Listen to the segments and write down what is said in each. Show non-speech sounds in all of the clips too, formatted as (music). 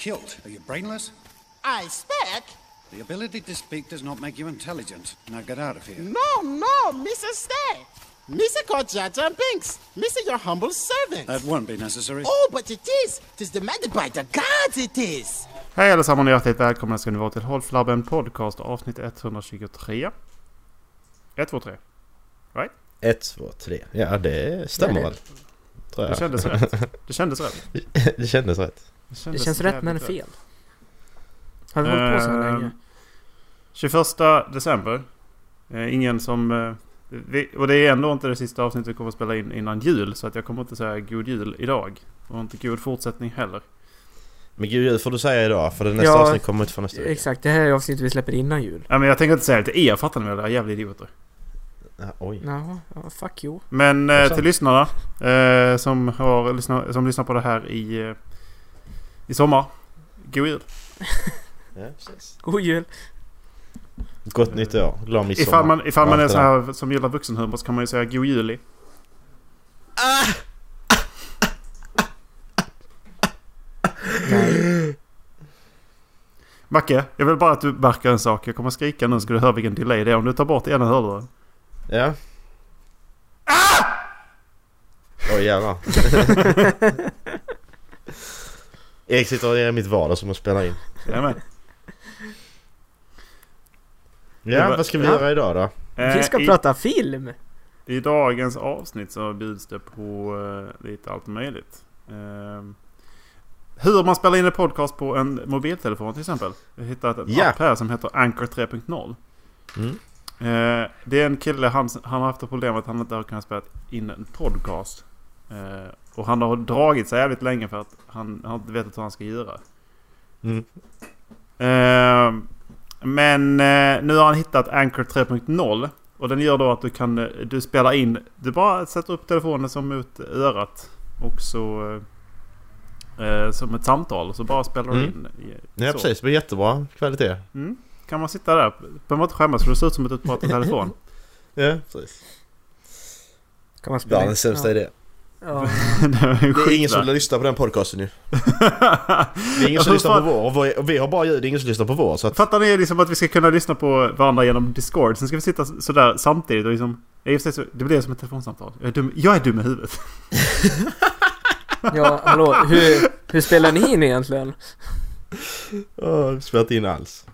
killed. Are you brainless? I speak? The ability to speak does not make you intelligent. Now get out of here. No, no, Mr. Stay. Mr. called Jaja Binks. Mr. Your humble servant. That won't be necessary. oh, but it is. Tis demanded by the gods, it is. Hej allesammans och hjärtligt välkomna ska ni vara till Håll Flabben Podcast avsnitt 123. 1, 2, 3. Right? Ett, två, tre. Ja, det stämmer väl. (laughs) Det kändes rätt. Det kändes rätt. det kändes rätt. Det kändes känns rätt men fel. Har vi hållit på så här Ehm, länge? 21 december. Eh, ingen som... Eh, och det är ändå inte det sista avsnittet vi kommer att spela in innan jul. Så att jag kommer inte säga god jul idag. Och inte god fortsättning heller. Men gud jul får du säga idag för det nästa Ja, avsnitt kommer inte för nästa vecka. Exakt, det här är avsnittet vi släpper innan jul. Nej men jag tänker inte säga det till er, fattar ni väl? Det är jävla idioter. Ja, oj. Ja, fuck you. Men eh, till lyssnarna eh, som, har, som lyssnar på det här i, eh, i sommar. God jul. (laughs) Ja, precis. God jul. Gott nytt år. Glad midsommar. Ifall man, ifall man är så här som gillar vuxenhumor så kan man ju säga god juli. Nej. Macke, jag vill bara att du märker en sak. Jag kommer skrika nu så ska du höra vilken delay det är om du tar bort ena hörluren. Ja. Oj jävlar. (laughs) (laughs) Erik sitter i mitt vardagsrum och spelar in. Jajamän. Ja, vad ska vi Ja. göra idag då? Eh, Vi ska i, prata film. I dagens avsnitt så bjuds det på eh, lite allt möjligt. Eh, hur man spelar in en podcast på en mobiltelefon till exempel. Jag hittat en Ja. app här som heter Anchor 3.0. Mm. Eh, det är en kille, han, han har haft ett problem att han inte har kunnat spela in en podcast. Och han har dragit sig jävligt länge för att han har inte vetat hur han ska göra. Mm. Eh, men eh, nu har han hittat Anchor 3.0. Och den gör då att du kan du spelar in. Du bara sätter upp telefonen som mot örat. Och så eh, som ett samtal. Och så bara spelar du Mm. in. Ja precis, det blir jättebra kvalitet. Mm. Kan man sitta där. Behöver man inte skämmas för det ser ut som ett utpratat telefon. (laughs) Ja, precis. Kan man spela in? Världens sämsta ja. idé. Ja. (laughs) det är, (laughs) Det är ingen som lyssnar på den podcasten nu. Det är ingen som lyssnar på vår och vi- har bara ljud, det är ingen som lyssnar på vår. Så att, Fattar ni liksom att vi ska kunna lyssna på varandra genom Discord? Sen ska vi sitta sådär samtidigt och liksom... Det blir som ett telefonsamtal. Jag är dum, jag är dum i huvudet. ja, hallå. Hur, hur spelar ni in egentligen? Åh, vi spelat in alls.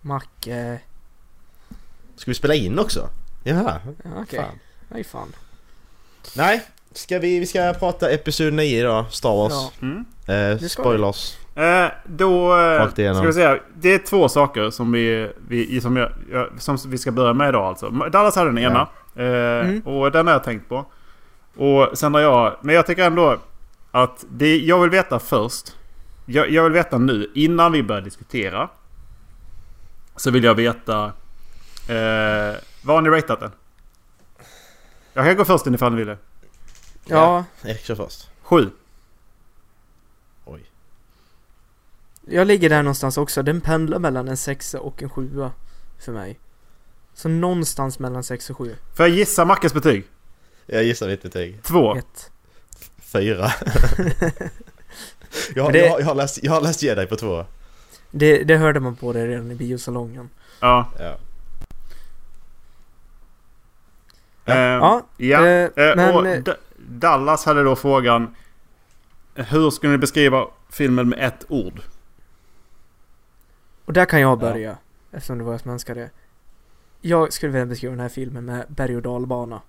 Macke... Ska vi spela in också? Jaha, Ja, Okej. fan. Nej, fan. Nej, ska vi, vi ska prata Episod 9 idag, Star Wars. Ja. Mm. Eh, spoilers. Eh, då eh, ska vi säga. Det är två saker som vi, vi, som jag, som vi ska börja med idag alltså. Dallas hade den ena. Eh, Mm. Och den har jag tänkt på. Och sen har jag... Men jag tycker ändå att det jag vill veta först. Jag, jag vill veta nu innan vi börjar diskutera. Så vill jag veta... Eh, vad har ni ratat den? Jag kan gå först ifall ni vill det. Ja, Erik kör först. Sju. Oj. jag ligger där någonstans också. Den pendlar mellan en sexa och en sjua för mig. Så någonstans mellan sex och sju. Får jag gissa Mackes betyg? Jag gissar mitt betyg. Två. Ett. Fyra. (laughs) jag, har, Det- jag, har, jag, har läst, jag har läst Jedi på två. Det, det hörde man på det redan i biosalongen. Ja. Ja. Eh, Ja, Ja, eh, eh, men- och Dallas hade då frågan Hur skulle ni beskriva filmen med ett ord? Och där kan jag börja, eftersom det var jag som önskade. Jag skulle vilja beskriva den här filmen med berg och dalbana.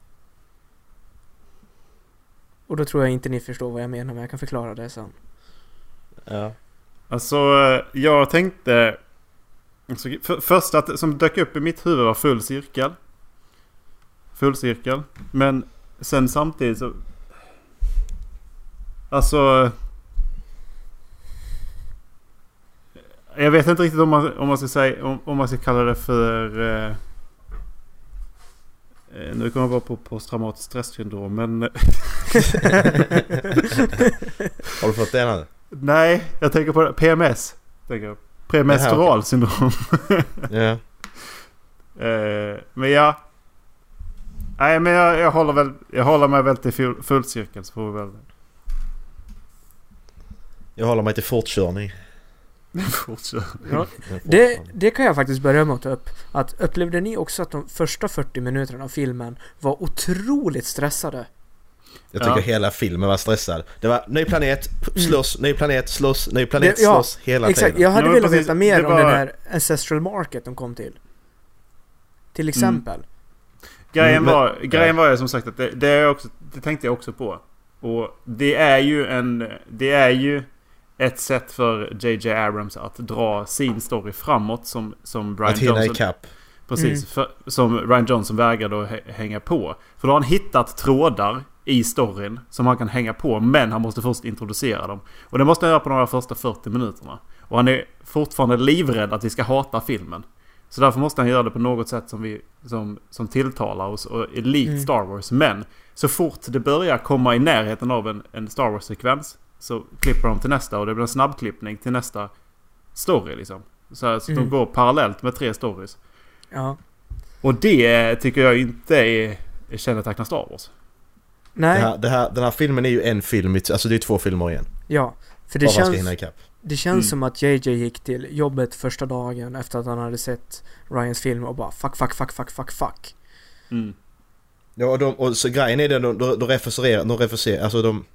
Och då tror jag inte ni förstår vad jag menar, men jag kan förklara det sen. ja. Alltså, jag tänkte... Alltså, för, först att som dök upp i mitt huvud var full cirkel. Full cirkel. Men sen samtidigt så... Alltså... Jag vet inte riktigt om man, om man ska säga... Om, om man ska kalla det för... Eh, eh, nu kommer jag bara på posttraumatiskt stressyndrom men... (laughs) Har du fått det nu? Nej, jag tänker på det. PMS. Tänker jag. Premenstrual syndrom. (laughs) Ja. Eh, men ja. Nej men jag, jag håller väl. Jag håller mig väl till full, full cirkel så får vi väl. Jag håller mig till fortkörning. (laughs) Ja, det, det kan jag faktiskt börja med att ta upp. Att upplevde ni också att de första 40 minuterna av filmen var otroligt stressade? Jag tycker Ja. hela filmen var stressad. Det var ny planet, slåss, ny planet, slåss, ny planet, Mm. Det- ja, slåss hela Exakt, tiden. jag hade Ja, velat veta mer Det om var- den här Ancestral Market de kom till. Till exempel. Grejen, Mm, men- var, grejen var ju som sagt att det, det, är också, det tänkte jag också på. Och det är ju en... Det är ju ett sätt för JJ Abrams att dra sin story framåt som, som Brian Att hinna Johnson... ikapp. Precis. Mm. För, som Ryan Johnson vägrade att hä- hänga på. För då har han hittat trådar i storyn som han kan hänga på. Men han måste först introducera dem. Och det måste han göra på de här första 40 minuterna. Och han är fortfarande livrädd att vi ska hata filmen. Så därför måste han göra det på något sätt som, vi, som, som tilltalar oss och är likt Mm. Star Wars. Men så fort det börjar komma i närheten av en, en Star Wars-sekvens så klipper de till nästa och det blir en snabbklippning till nästa story liksom. Så, här, så Mm. de går parallellt med tre stories. Ja. Och det tycker jag inte är är kännetecknar Star Wars. Nej, Det här, det här, den här filmen är ju en film, alltså det är två filmer igen. ja. För det Bara känns. Det känns Mm. som att JJ gick till jobbet första dagen efter att han hade sett Ryans film och bara fuck, fuck, fuck, fuck, fuck, fuck. Mm. Ja, och, de, och så grejen är den, de, de, de refererar, de refererar, alltså de...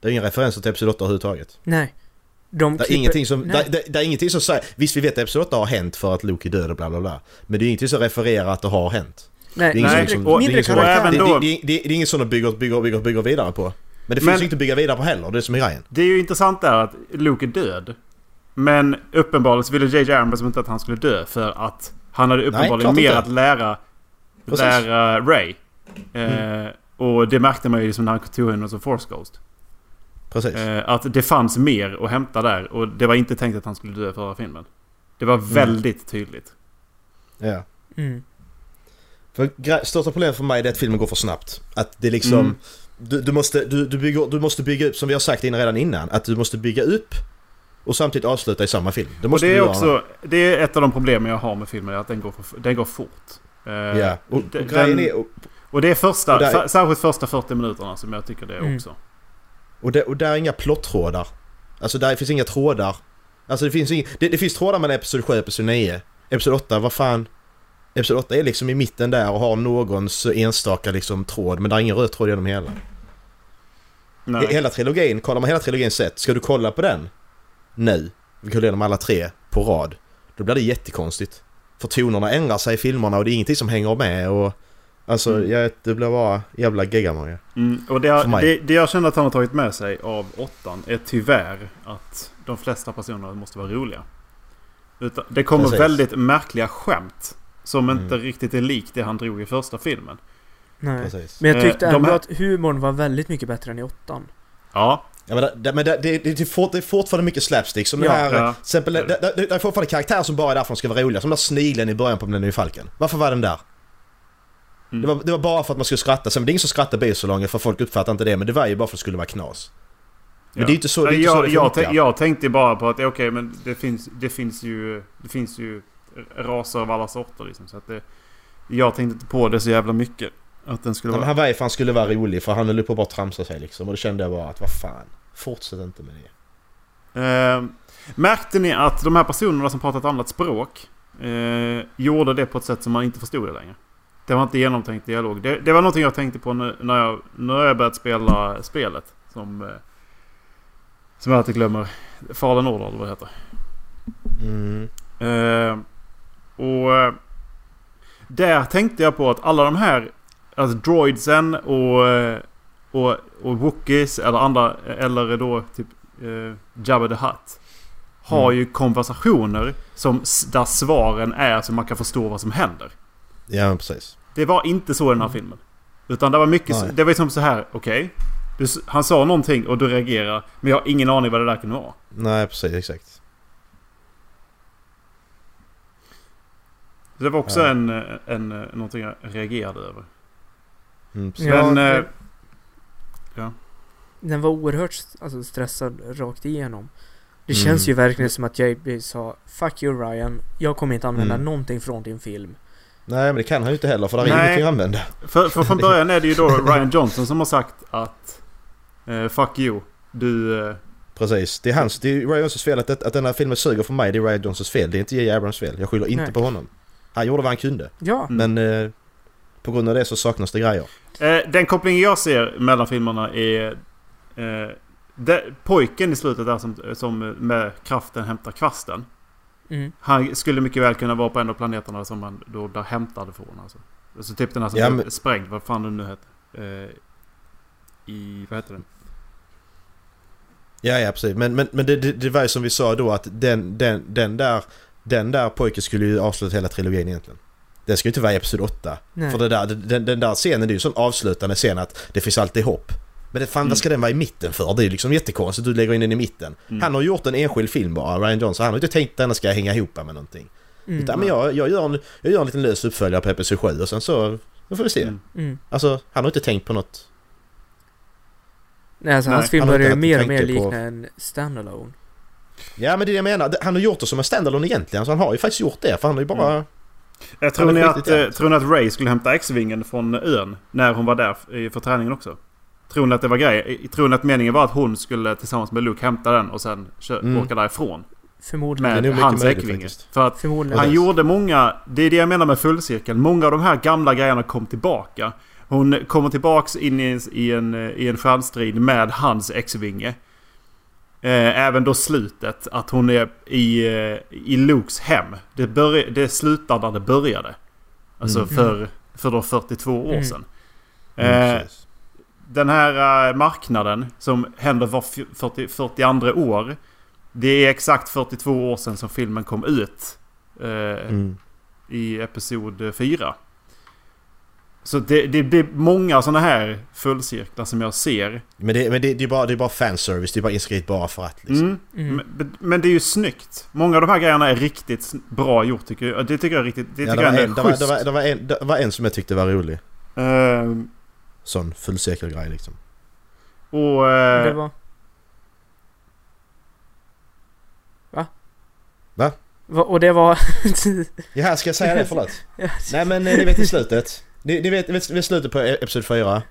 Det är inga referenser till Episod 8 överhuvudtaget. Nej. De Det är, klipper- ingenting som, Nej. det, det, det är ingenting som säger... Visst vi vet att Episod 8 har hänt för att Luke är död och bla bla bla. Men det är ingenting som refererar att det har hänt. Nej, Det är ingenting Nej, som... och- det är inget som det, det, det, det, det är inget som de bygger, bygger, bygger, bygger vidare på. Men det finns Men- ju inte att bygga vidare på heller, det är som är grejen. Det är ju intressant där att Luke är död. Men uppenbarligen så ville J.J. Abrams inte att han skulle dö för att han hade uppenbarligen klart mer inte. att lära. Mm. lära Ray. Eh, och det märkte man ju liksom när han tog honom som Force Ghost. Precis. Eh, att det fanns mer att hämta där och det var inte tänkt att han skulle dö förra filmen. Det var väldigt tydligt. Ja. Mm. För största problemet för mig är att filmen går för snabbt. Att det liksom... Du, du, måste, du, du, bygger, du måste bygga upp, som vi har sagt innan, redan innan, att du måste bygga upp och samtidigt avsluta i samma film. Det Och måste det är göra. också det är ett av de problemen jag har med filmen. Att den går, för, den går fort. Eh, Ja, och, och den- grejen är... Och, Och det är första, Och där- särskilt första 40 minuterna som jag tycker det är Mm. också. och, det, och där är inga plottrådar. Alltså där finns inga trådar. Alltså det finns inga, det, det finns trådar mellan Episod 7 och Episod 9. Episod 8, vad fan? Episod 8 är liksom i mitten där och har någons enstaka liksom tråd, men det är ingen röd tråd genom hela. Nej. He- Hela trilogin, kollar man hela trilogin sett, ska du kolla på den nu, vi kollar igenom alla tre på rad, då blir det jättekonstigt. För tonerna ändrar sig i filmerna och det är ingenting som hänger med och... Alltså, Mm. jag, det blir bara jävla geggamoja. Mm, och det, har, det, det jag känner att han har tagit med sig av åttan är tyvärr att de flesta personer måste vara roliga. Utan, det kommer Precis. väldigt märkliga skämt. Som Mm. inte riktigt är likt det han drog i första filmen. Nej. Precis. Men jag Eh, tyckte ändå här- att humorn var väldigt mycket bättre än i åttan. Ja, Ja, men det, men det, det, det, är fort, det är fortfarande mycket slapstick. Som Ja. här... Ja. Till exempel, det, det, det är fortfarande karaktärer som bara är där för att de ska vara roliga. Som den där snigeln i början på Millennium Falcon. Varför var den där? Mm. Det, var, det var bara för att man skulle skratta. Sen det är ingen som skrattar biosalongen för folk uppfattar inte det. Men det var ju bara för att det skulle vara knas. Men ja. det är inte så det, är inte jag, så det jag, funkar. tänk, jag tänkte bara på att okej men det finns, det finns ju Det finns ju raser av alla sorter liksom. Så att det, jag tänkte inte på det så jävla mycket. Att den skulle men vara... för att han skulle vara rolig för han höll på att bara tramsa sig liksom. Och då kände jag bara att vad fan. Fortsätt inte med det. Eh, märkte ni att de här personerna som pratat annat språk eh, gjorde det på ett sätt som man inte förstod det längre? Det var inte genomtänkt dialog. Det, det var någonting jag tänkte på när, när jag, när jag börjat spela spelet. Som, eh, som jag alltid glömmer. Fallen Order eller vad det heter. Mm. Och eh, där tänkte jag på att alla de här alltså droidsen och, eh, och, och Wookiees eller andra eller då typ eh, Jabba the Hutt har Mm. ju konversationer som, där svaren är så man kan förstå vad som händer. Ja precis. Det var inte så i den här filmen. Utan det var mycket, Nej. det var som så här, okej. S- han sa någonting och du reagerar. Men jag har ingen aning vad det där kunde vara. Nej precis exakt. Det var också Ja. en, en, någonting jag reagerade över. Mm. Ja, Men... det- eh, Den var oerhört alltså, stressad rakt igenom. Det Mm. känns ju verkligen som att JB sa Fuck you Ryan, jag kommer inte använda Mm. någonting från din film. Nej men det kan han ju inte heller för där är Nej. ingenting att använda. För, för från (laughs) början är det ju då Ryan Johnson som har sagt att eh, Fuck you. Du, eh, Precis. Det är hans, det är Ryan Johnsons fel att, att den här filmen suger för mig. Det är Ryan Johnsons fel. Det är inte J. Abrams fel. Jag skyller inte Nej. på honom. Han gjorde vad han kunde. Ja. Men eh, på grund av det så saknas det grejer. Eh, den kopplingen jag ser mellan filmerna är... Eh, det, pojken i slutet där som, som med kraften hämtar kvasten. Mm. Han skulle mycket väl kunna vara på en av planeterna som man då där hämtade från. Alltså, alltså typ den här som Ja, men- sprängd. Vad fan den nu heter. Eh, I... Vad heter den? Ja, ja precis. Men, men, men det, det, det var ju som vi sa då att den, den, den, där, den där pojken skulle ju avsluta hela trilogin egentligen. Den ska ju inte vara i Episod 8. Nej. För det där, den, den där scenen det är ju sån avslutande scen att det finns alltid hopp. Men det, fan Mm. vad ska den vara i mitten för? Det är ju liksom jättekonstigt du lägger in den i mitten. Mm. Han har gjort en enskild film bara, Ryan Johnson. Han har inte tänkt att den ska hänga ihop med någonting. Mm. Utan, men jag, jag, gör en, jag gör en liten lös uppföljare på Episod 7 och sen så... Då får vi se. Mm. Mm. Alltså, han har inte tänkt på något. Nej, alltså Nej, hans film börjar ju mer och mer på- likna en standalone. Ja men det är det jag menar. Han har gjort det som en standalone egentligen. Så han har ju faktiskt gjort det. För han har ju bara... Jag tror, ni att, eh, tror ni att Ray skulle hämta X-vingen från ön när hon var där för träningen också? Tror ni att det var grej? Tror ni att meningen var att hon skulle tillsammans med Luke hämta den och sen kö- Mm. åka därifrån? Förmodligen. Med hans X-vinge. För att Förmodligen. han gjorde många... Det är det jag menar med fullcirkeln. Många av de här gamla grejerna kom tillbaka. Hon kommer tillbaks in i en, i en, i en stjärnstrid med hans X-vinge. Eh, även då slutet. Att hon är i, eh, i Lukes hem. Det, börj- det slutar där det började. Alltså Mm. för, för då 42 år Mm. sedan. Mm, Eh, den här eh, marknaden som händer var 40, 42 år. Det är exakt 42 år sedan som filmen kom ut. Eh, Mm. I episod 4. Så det, det blir många sådana här fullcirklar som jag ser. Men, det, men det, det, är bara, det är bara fanservice. Det är bara inskrivet bara för att liksom. Mm. Mm. Men, men det är ju snyggt. Många av de här grejerna är riktigt bra gjort tycker jag. Det tycker jag är riktigt... Det Ja, tycker det, var jag en, är det, var, schysst. det, var, det, var en, det var en som jag tyckte var rolig. Eh, Sån fullcirkelgrej liksom. och... eh, Det var... Va? Va? Och det var... (laughs) Ja, ska jag säga det? Förlåt. Ja. Nej men eh, ni vet i slutet. Ni, ni vet, vet, vet slutet på e- Episod 4.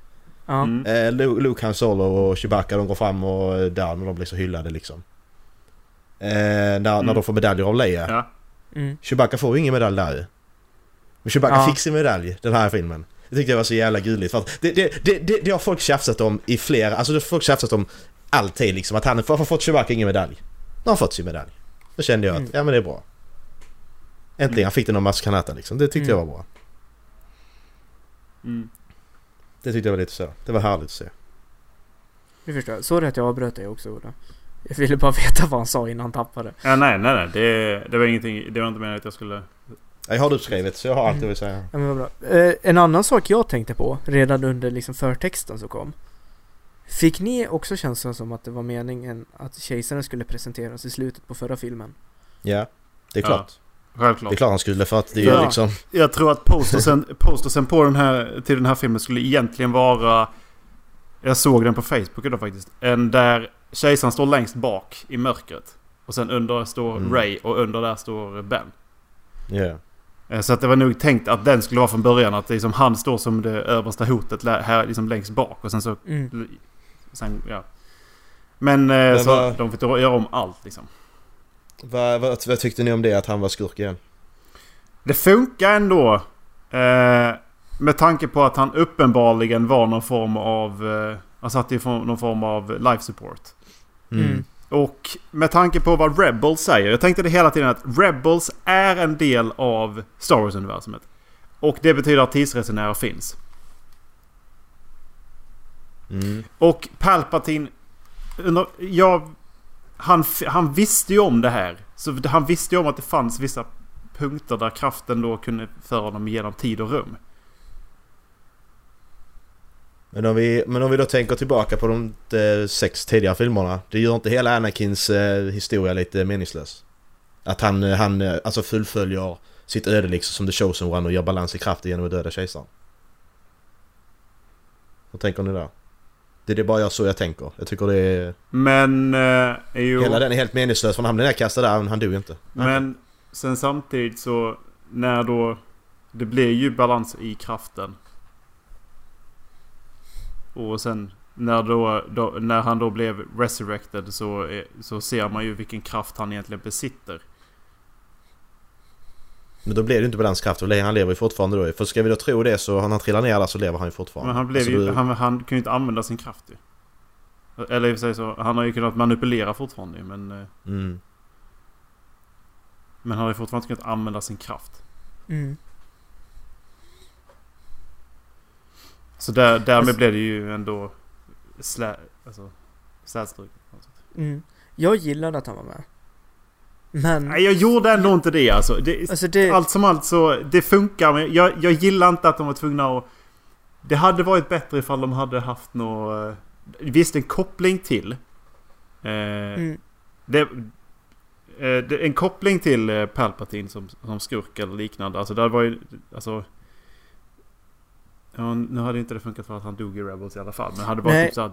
ja. mm. Eh, Lu- Luke, Han Solo och Chewbacca de går fram och eh, där när de blir så hyllade liksom. Eh, när, när Mm. de får medaljer av Leia. Ja. Mm. Chewbacca får ju ingen medalj där ju. Men Chewbacca Ja. fick sin medalj den här filmen. Det tyckte jag var så jävla gulligt. För det, det, det, det, det har folk tjafsat om i flera, alltså det har folk tjafsat om alltid liksom. Att han, varför har fått Chewbacca ingen medalj? Nu har han fått sin medalj. Då kände jag att, Mm. ja men det är bra. Äntligen, han fick den av Mats Kanata liksom. Det tyckte Mm. jag var bra. Mm. Det tyckte jag var lite så. Det var härligt att se. Du förstår. Så det att jag avbröt dig också Ola. Jag ville bara (laughs) veta vad han sa innan han tappade. Ja, nej, nej, nej. Det, det var ingenting. Det var inte meningen att jag skulle... Jag har det uppskrivet så jag har allt jag vill säga. Ja, men vad bra. Eh, en annan sak jag tänkte på redan under liksom förtexten som kom. Fick ni också känslan som att det var meningen att kejsaren skulle presenteras i slutet på förra filmen? Ja, det är Ja, klart. Självklart. Det är klart han skulle för att det är Ja. liksom... Jag tror att postersen, (laughs) postersen på den här, till den här filmen skulle egentligen vara... Jag såg den på Facebook idag faktiskt. En där kejsaren står längst bak i mörkret. Och sen under står Mm. Ray och under där står Ben. Ja. Eh, Så att det var nog tänkt att den skulle vara från början. Att liksom han står som det översta hotet här liksom längst bak. Och sen så... Mm. Sen, ja. Men, eh, så vad- de fick göra om allt liksom. Vad, vad, vad tyckte ni om det att han var skurk igen? Det funkar ändå. Eh, med tanke på att han uppenbarligen var någon form av... Eh, han satt i någon form av life support. Mm. Och med tanke på vad Rebels säger. Jag tänkte det hela tiden att Rebels är en del av Star Wars-universumet. Och det betyder att tidsresenärer finns. Mm. Och Palpatine... Under, ja, han, han visste ju om det här. Så han visste ju om att det fanns vissa punkter där kraften då kunde föra honom genom tid och rum. Men, om vi, men om vi då tänker tillbaka på de de sex tidigare filmerna. Det gör inte hela Anakins eh, historia lite meningslös? Att han, eh, han eh, alltså fullföljer sitt öde liksom som The Chosen One och gör balans i kraften genom att döda kejsaren. Vad tänker ni där? Det är det bara jag så jag tänker. Jag tycker det är... Men... Eh, jo, Hela den är helt meningslös för han blev nedkastad där men han dog inte. Men sen samtidigt så när då det blir ju balans i kraften. Och sen när, då, då, när han då blev resurrected så, så ser man ju vilken kraft han egentligen besitter. Men då blir det ju inte balanskraft och han lever ju fortfarande då. För ska vi då tro det så när han trillar ner där så lever han ju fortfarande. Men han, blev Alltså, ju, du- han, han kan ju inte använda sin kraft ju. Eller i och för sig så, han har ju kunnat manipulera fortfarande men... eh, Mm. Men han har ju fortfarande inte kunnat använda sin kraft. Mm. Så där, därmed Alltså- blev det ju ändå slä, alltså, sätt. Mm. Jag gillade att han var med. Men... Nej, jag gjorde ändå inte det alltså. Det, Alltså det... Allt som allt så, det funkar men jag, jag gillar inte att de var tvungna att... Det hade varit bättre ifall de hade haft något... eh, Visst, en koppling till. Eh, Mm. det, eh, det, en koppling till eh, Palpatine som, som skurk eller liknande. Alltså det var ju... Alltså... Ja, nu hade inte det funkat för att han dog i Rebels i alla fall. Men det hade varit Nej. typ såhär...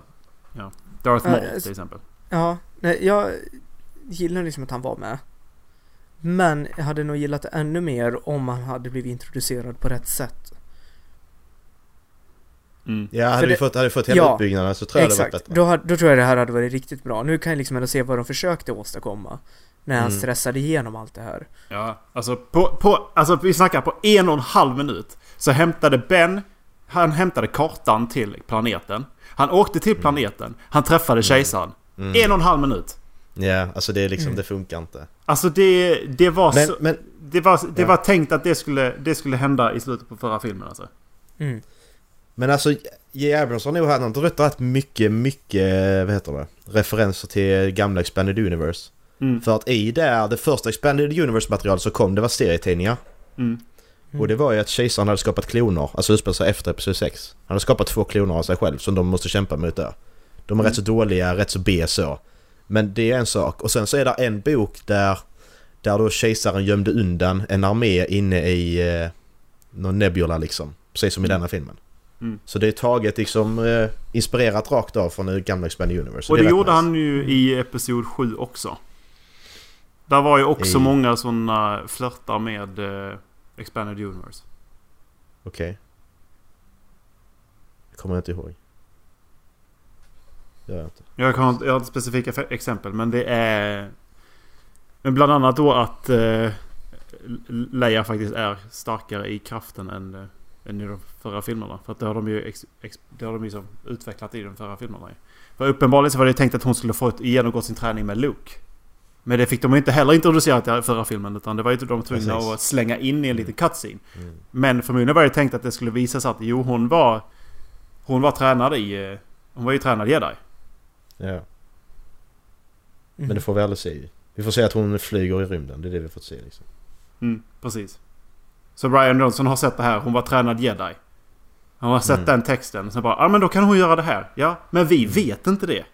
Ja, Darth Ja, Maul alltså- till exempel. Ja, nej, jag gillar liksom att han var med. Men jag hade nog gillat det ännu mer om han hade blivit introducerad på rätt sätt. Mm. Ja, hade För vi det- fått, hade vi fått hela Ja, utbyggnaden så tror jag det hade varit Exakt, bättre. då, då tror jag det här hade varit riktigt bra. Nu kan jag liksom ändå se vad de försökte åstadkomma. När han Mm. stressade igenom allt det här. Ja, alltså på, på, alltså vi snackar på en och en halv minut. Så hämtade Ben, han hämtade kartan till planeten. Han åkte till planeten. Han träffade kejsaren. Mm. En och en halv minut. Ja, alltså det är liksom, Mm. det funkar inte. Alltså det, det var Men, så, men det var, det Ja. var tänkt att det skulle, det skulle hända i slutet på förra filmen alltså. Mm. Men alltså, J. Abrams har nog han har rätt mycket, mycket, vad heter det? Referenser till gamla Expanded Universe. Mm. För att i där, det första Expanded Universe-materialet som kom, det var serietidningar. Mm. Och det var ju att kejsaren hade skapat kloner, alltså utspelat sig efter Episod 6. Han hade skapat två kloner av sig själv som de måste kämpa mot där. De är Mm. rätt så dåliga, rätt så B så. Men det är en sak. Och sen så är det en bok där, där då kejsaren gömde undan en armé inne i eh, någon nebula liksom. Precis som i Mm. denna filmen. Mm. Så det är taget liksom eh, inspirerat rakt av från det gamla Expanded Universe. Och det rätt gjorde han ju i Episod 7 också. Där var ju också I- många sådana flörtar med eh, Expanded Universe. Okej. Det kommer jag inte ihåg. Det gör jag inte. Jag har inte, jag har inte specifika exempel men det är... Men bland annat då att eh, Leia faktiskt är starkare i kraften än, eh, än i de förra filmerna. För att det har de ju, ex, ex, det har de ju utvecklat i de förra filmerna. För uppenbarligen så var det tänkt att hon skulle få ett, genomgå sin träning med Luke. Men det fick de inte heller introducerat i förra filmen utan det var ju de tvungna Precis. att slänga in i en liten cutscene. Mm. Men förmodligen var det tänkt att det skulle visa sig att jo hon var... Hon var tränad i... eh, Hon var ju tränad jedi. Ja. Mm. Men det får vi aldrig se. Vi får se att hon flyger i rymden. Det är det vi får se liksom. Mm, precis. Så Brian Johnson har sett det här. Hon var tränad jedi. Han har sett Mm. den texten. Så bara, ja ah, men då kan hon göra det här. Ja, men vi vet inte det.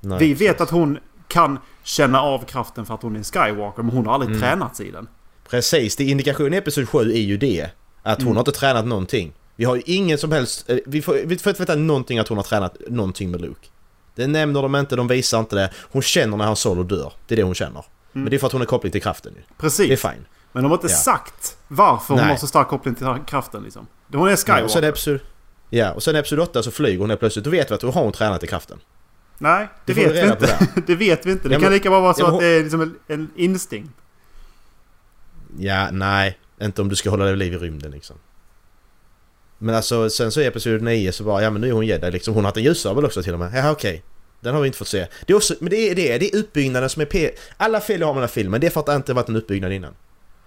Nej, vi vet precis. att hon kan känna av kraften för att hon är en Skywalker. Men hon har aldrig Mm. tränats i den. Precis, det indikationen i Episod 7 är ju det. Att hon Mm. har inte tränat någonting. Vi har ju ingen som helst... eh, Vi får, vi får inte veta någonting att hon har tränat någonting med Luke. Det nämner de inte, de visar inte det. Hon känner när han solo dör. Det är det hon känner. Men det är för att hon är kopplad till kraften ju. Precis. Det är fine. Men de har inte Ja. sagt varför hon Nej. har så stark koppling till kraften liksom. Hon är Ja, Skywalker. och sen episod... Ja, och sen episod 8 så flyger hon helt plötsligt. Då vet vi att då har hon tränat i kraften. Nej, det Det vet vi inte. (laughs) det vet vi inte. Det Ja, kan men- lika bra vara så ja, men att det är liksom en, en instinkt. Ja, nej. Inte om du ska hålla dig vid liv i rymden liksom. Men alltså sen så i episod 9 så bara, ja men nu är hon jedi liksom. Hon har haft en ljussabel också till och med. Ja okej. Den har vi inte fått se. Det är också, men det är det, det är utbyggnaden som är p... Alla fel jag har med den här filmen, det är för att det inte varit en utbyggnad innan.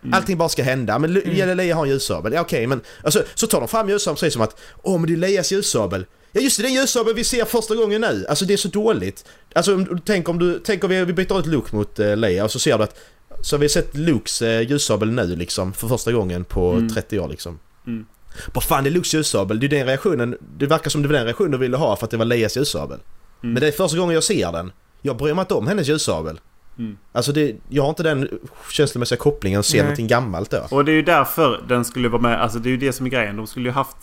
Mm. Allting bara ska hända. Men Mm. Leia har en ljussabel. Ja okej men... Alltså, så tar de fram ljussabeln precis som att Åh men det är Leias ljussabel. Ja just det, det är ljussabeln vi ser första gången nu. Alltså det är så dåligt. Alltså tänk om du... Tänk om vi, vi byter ut Luke mot uh, Leia och så ser du att... Så har vi sett Lukes uh, ljussabel nu liksom för första gången på Mm. 30 år liksom. Mm. Vad fan det är Lukes ljussabel. Det är den reaktionen. Det verkar som det var den reaktionen du ville ha för att det var Leias ljussabel. Mm. Men det är första gången jag ser den. Jag bryr mig inte om hennes ljussabel. Mm. Alltså det, jag har inte den känslomässiga kopplingen och ser Nej. någonting gammalt då. Och det är ju därför den skulle vara med. Alltså det är ju det som är grejen. De skulle ju haft...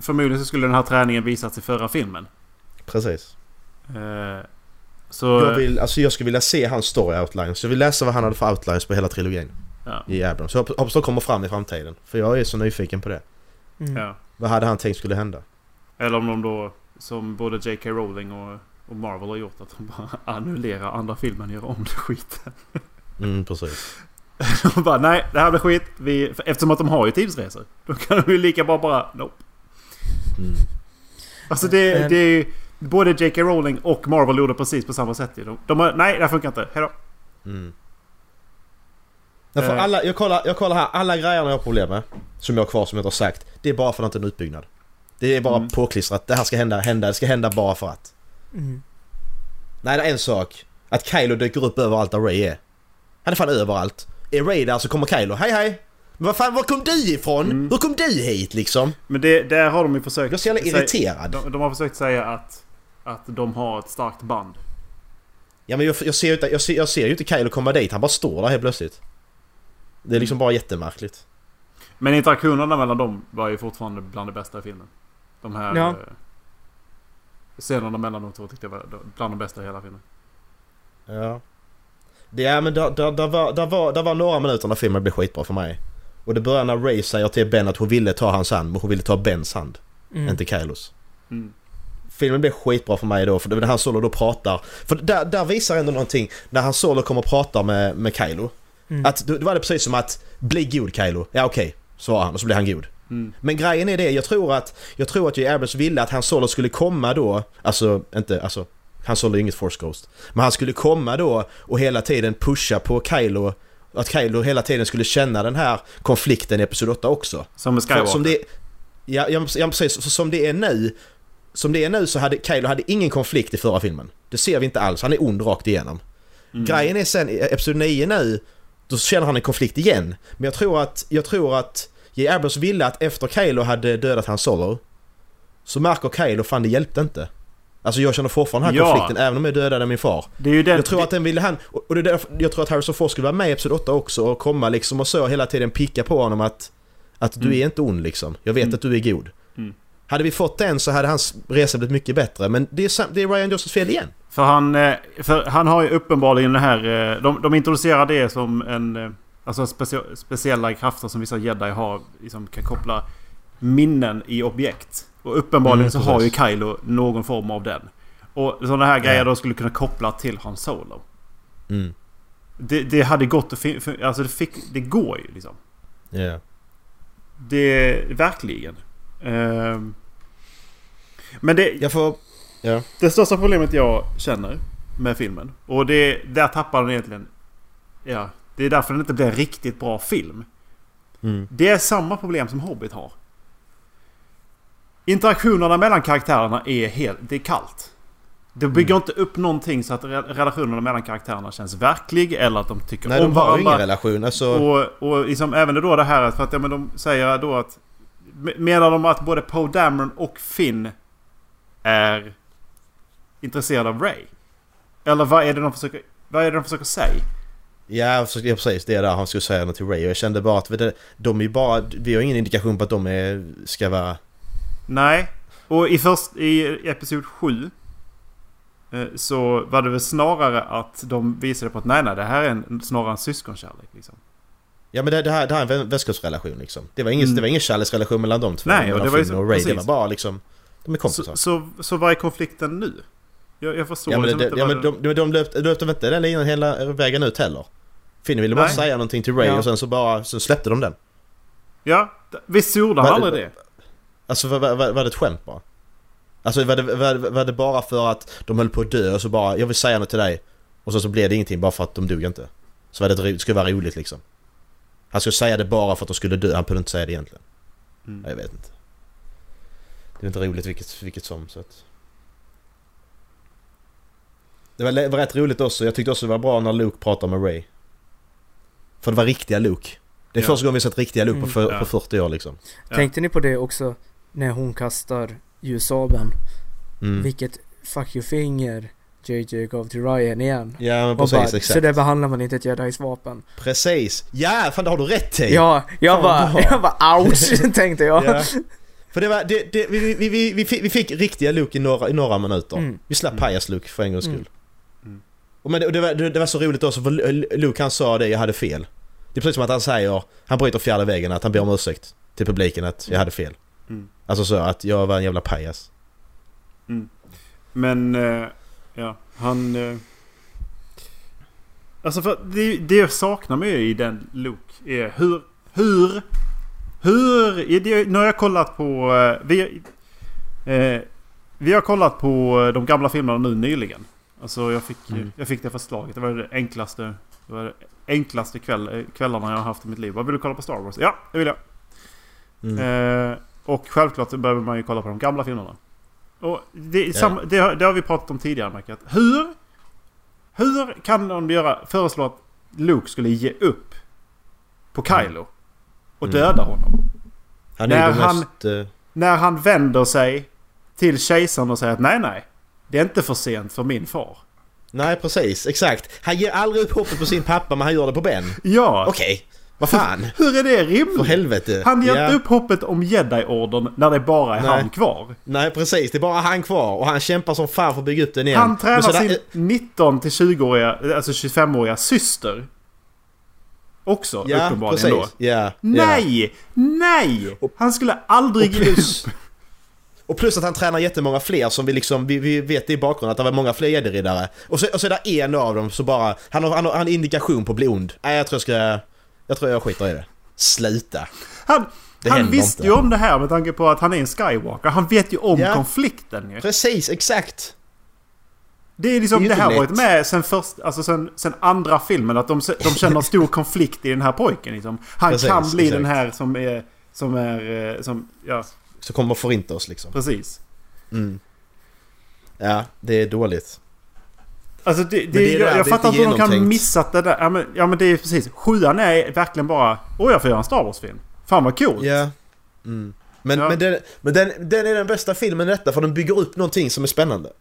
Förmodligen så skulle den här träningen visats i förra filmen. Precis. Eh, så... Jag, vill, alltså jag skulle vilja se hans story outlines. Jag vill läsa vad han hade för outlines på hela trilogin Ja, i Abrams. Så jag hoppas de kommer fram i framtiden. För jag är så nyfiken på det. Mm. ja. Vad hade han tänkt skulle hända? Eller om de då som både J.K. Rowling och, och Marvel har gjort. Att de bara (laughs) annullerar andra filmen och gör om det skiten. Mm, precis. (laughs) De bara nej, det här blir skit. Vi, eftersom att de har ju tidsresor. Då kan de ju lika bra bara nope. Mm. Alltså det, Men- det är ju... Både J.K. Rowling och Marvel gjorde precis på samma sätt ju. De, de har, nej det här funkar inte. Hejdå. Mm. Därför Eh. alla, jag, kollar, jag kollar här, alla grejerna jag har problem med, som jag har kvar som jag inte har sagt, det är bara för att det inte är en utbyggnad. Det är bara Mm. påklistrat, det här ska hända, hända, det ska hända bara för att. Mm. Nej, det är en sak. Att Kylo dyker upp överallt där Ray är. Han är fan överallt. Är Ray där så kommer Kylo, hej hej! Men vad fan, var kom du ifrån? Mm. Hur kom du hit liksom? Men det, där har de ju försökt... Jag är så jävla säga- irriterad. De, de har försökt säga att, att de har ett starkt band. Ja men jag, jag, ser jag, ser, jag ser ju inte Kylo komma dit, han bara står där helt plötsligt. Det är liksom bara jättemärkligt. Men interaktionerna mellan dem var ju fortfarande bland det bästa i filmen. De här Ja. eh, scenerna mellan de två tyckte jag var bland de bästa i hela filmen. Ja. Det, ja men där, där, där, var, där, var, där var några minuter när filmen blev skitbra för mig. Och det börjar när Ray säger till Ben att hon ville ta hans hand, men hon ville ta Bens hand. Mm. Inte Kylos. Mm. Filmen blev skitbra för mig då, för när Han Solo då pratar. För där, där visar ändå någonting, när Han Solo kommer och pratar med, med Kylo. Mm. Att då, då var det precis som att, bli god Kylo. Ja okej, svarar han och så blir han god. Mm. Men grejen är det, jag tror att jag tror att. Abrams ville att Han Solo skulle komma då, alltså inte, alltså Han Solo är inget Force Ghost. Men han skulle komma då och hela tiden pusha på Kylo, att Kylo hela tiden skulle känna den här konflikten i Episod 8 också. Som med För Skywalker. Som det, ja, ja, precis, för som det är nu som det är nu så hade Kylo hade ingen konflikt i förra filmen. Det ser vi inte alls, han är ond rakt igenom. Mm. Grejen är sen i Episod 9 nu, då känner han en konflikt igen. Men jag tror att, jag tror att J. Abrams ville att efter Kylo hade dödat Han Solo så märker Kylo fan det hjälpte inte. Alltså jag känner fortfarande den här Ja. konflikten även om jag dödade min far. Det är ju den... Jag tror att den ville han, och det är därför, jag tror att Harrison Ford skulle vara med i Episod 8 också och komma liksom och så hela tiden picka på honom att Att du Mm. är inte ond liksom. Jag vet Mm. att du är god. Mm. Hade vi fått den så hade hans resa blivit mycket bättre. Men det är, det är Ryan Johnssons fel igen. För han, eh, för han har ju uppenbarligen det här... eh, De, de introducerar det som en... eh, Alltså specia- speciella krafter som vissa jedi har. Liksom kan koppla minnen i objekt. Och uppenbarligen Mm, så har ju. Kylo någon form av den. Och sådana här grejer Ja. då skulle kunna koppla till Han Solo. Mm. Det, det hade gått att... Alltså det, fick, det går ju liksom. Ja. Det... Verkligen. Ehm. men det... Jag får... Ja. Det största problemet jag känner med filmen. Och det, där tappar den egentligen... Ja, det är därför den inte blir en riktigt bra film. Mm. Det är samma problem som Hobbit har. Interaktionerna mellan karaktärerna är helt... Det är kallt. Det bygger inte upp någonting så att re- relationerna mellan karaktärerna känns verklig eller att de tycker Nej, om de har ingen varandra. relation. Alltså... Och, och liksom även då det här för att ja, men de säger då att... Menar de att både Poe Dameron och Finn är intresserade av Ray? Eller vad är det de försöker, vad är det de försöker säga? Ja, så- ja, precis. Det är där han skulle säga något till Ray. Och jag kände bara att det, de är bara... Vi har ingen indikation på att de är, ska vara... Nej. Och i, först, i episod 7 eh, så var det väl snarare att de visade på att nej, nej, det här är en, snarare en syskonkärlek. Liksom. Ja men det, det, här, det här är en vän- vänskapsrelation liksom. Det var ingen, Mm. det var ingen kärleksrelation mellan de två. Nej, och det var ju och Ray. Det precis. var bara liksom... De är kompisar. Så, så, så vad är konflikten nu? Jag, jag förstår ja men, liksom det, inte ja, men de, de, de löpte, löpte väl inte den linan hela vägen ut heller? Finn ville bara Nej. säga någonting till Ray Ja. och sen så bara... Så släppte de den. Ja, visst gjorde han aldrig det? Alltså var, var, var, det ett skämt bara? Alltså var det, var, var det bara för att de höll på att dö och så bara jag vill säga något till dig och så, så blev det ingenting bara för att de dog inte? Så var det, ro- skulle vara roligt liksom. Han skulle säga det bara för att de skulle dö, han kunde inte säga det egentligen. Mm. Jag vet inte. Det är inte roligt vilket, vilket som så att... Det var, det var rätt roligt också, jag tyckte också det var bra när Luke pratade med Ray. För det var riktiga Luke. Det är Ja. första gången vi sett riktiga Luke på, Mm. för, Ja. på 40 år liksom. Ja. Tänkte ni på det också när hon kastar ljussabeln? Mm. Vilket fuck you finger JJ gav till Ryan igen. Ja men precis, bara, exakt. så där behandlar man inte ett jedis vapen. Precis! Ja, fan det har du rätt i! Ja, jag Fan, bara, bra. (laughs) jag bara ouch (laughs) tänkte jag. Ja. För det var, det, det, vi, vi, vi, vi, fick, vi fick riktiga Luke i några, i några minuter. Mm. Vi slapp Mm. pajas Luke för en gångs Mm. skull. Mm. Och men det, det, var, det, var så roligt också för Lu- Luke han sa det, jag hade fel. Det är precis som att han säger, han bryter fjärde väggen, att han ber om ursäkt till publiken att jag hade fel. Mm. Alltså så att jag var en jävla pajas. Men, eh, ja, han... Eh, alltså för det, det jag saknar mig i den Luke är hur... Hur... Hur... det, nu har jag kollat på... Eh, vi, eh, vi har kollat på de gamla filmerna nu nyligen. Alltså jag fick, Mm. jag fick det förslaget. Det var det enklaste... Det var det enklaste kväll, kvällarna jag har haft i mitt liv. Vad vill du kolla på Star Wars? Ja, det vill jag. Mm. Eh, och självklart behöver man ju kolla på de gamla filmerna. Och det, Ja. samma, det, har, det har vi pratat om tidigare Macke. att Hur? Hur kan de göra, föreslå att Luke skulle ge upp på Kylo? Och Mm. döda honom? Han är När den han- mest... eh, När han vänder sig till kejsaren och säger att nej nej. Det är inte för sent för min far. Nej precis, exakt. Han ger aldrig upp hoppet på sin pappa men han gör det på Ben. Ja! Okej, vad fan. Hur är det För rimligt? helvete. Han ger Ja. inte upp hoppet om Jedi-orden när det bara är Nej. han kvar. Nej precis, det är bara han kvar och han kämpar som fan för att bygga upp den igen. Han tränar sin 19 till 20-åriga, alltså 25-åriga syster. Också Ja, uppenbarligen precis. då. Ja, ja. Nej! Nej! Han skulle aldrig ge upp. (laughs) och plus att han tränar jättemånga fler som vi liksom, vi, vi vet i bakgrunden att det var många fler gäddriddare. Och så, och så är det en av dem så bara, han har, han har, han har indikation på att bli ond. Nej jag tror jag ska, jag tror jag skiter i det. Sluta. Han, Det han visste inte. ju om det här med tanke på att han är en Skywalker. Han vet ju om Ja. konflikten ju. Precis, exakt. Det är liksom, Det det, är ju här har varit med sen, först, alltså sen, sen andra filmen. Att de, de känner stor konflikt i den här pojken liksom. Han Precis, kan bli exakt. den här som är, som är, eh, som, ja Så kommer förinta oss liksom. precis. Mm. Ja, det är dåligt. Alltså det, det, det jag, jag fattar inte hur de kan missat det där. Ja men, ja men det är precis. Sjuan är verkligen bara... Åh jag får göra en Star Wars-film. Fan vad coolt. Ja. Mm. Men, Ja. men, den, men den, den är den bästa filmen i detta för den bygger upp någonting som är spännande.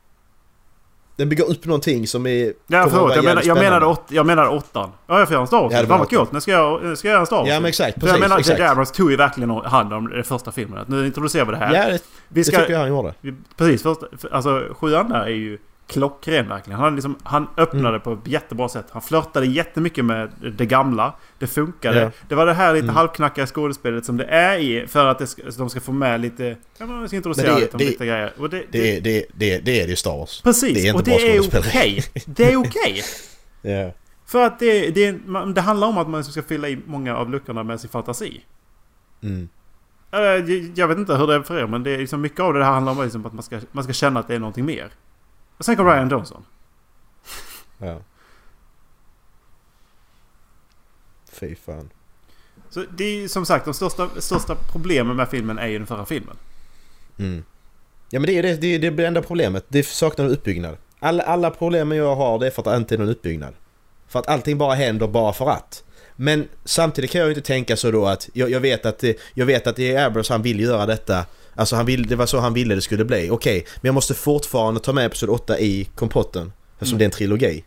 Den bygger upp någonting som är... Ja förlåt, jag, menar, jag, menade åt, jag menade åttan. Ja jag får göra en Star Wars Ja, det Fan vad coolt. Nu ska jag, nu ska jag göra en Star Wars Ja men exakt, För precis. jag menar att exakt. J.J. Abrams tog ju verkligen hand om den första filmen. Att nu introducerar vi det här. Ja, det, vi det ska, tycker jag han gjorde. vi, precis, först, för, alltså sjuan där är ju klockren verkligen. Han, liksom, han öppnade Mm. på ett jättebra sätt. Han flörtade jättemycket med det gamla. Det funkade. Ja. Det var det här lite Mm. halvknackiga skådespelet som det är i. För att det de ska få med lite... Ja vi ska introducera det- lite det- lite grejer. Och det, Det är, det, det, det är det ju Star Wars. Precis, det är inte och det är okej. Det är okej. (laughs) Ja. För att det, det, man- det handlar om att man ska fylla i många av luckorna med sin fantasi. Mm. Jag, jag vet inte hur det är för er men det är liksom mycket av det här handlar om liksom att man ska, man ska känna att det är någonting mer. Och sen kom Ryan Johnson. (laughs) ja. Fy fan. Så det är som sagt de största, största problemen med filmen är ju den förra filmen. Mm. Ja men det är det, det, är det enda problemet. Det saknar en uppbyggnad. Alla, alla problemen jag har det är för att det inte är någon uppbyggnad. För att allting bara händer bara för att. Men samtidigt kan jag ju inte tänka så då att jag, jag vet att jag vet att det är Abrams han vill göra detta. Alltså han vill, det var så han ville det skulle bli. Okej, men jag måste fortfarande ta med Episod 8 i kompotten. Eftersom det är en trilogi.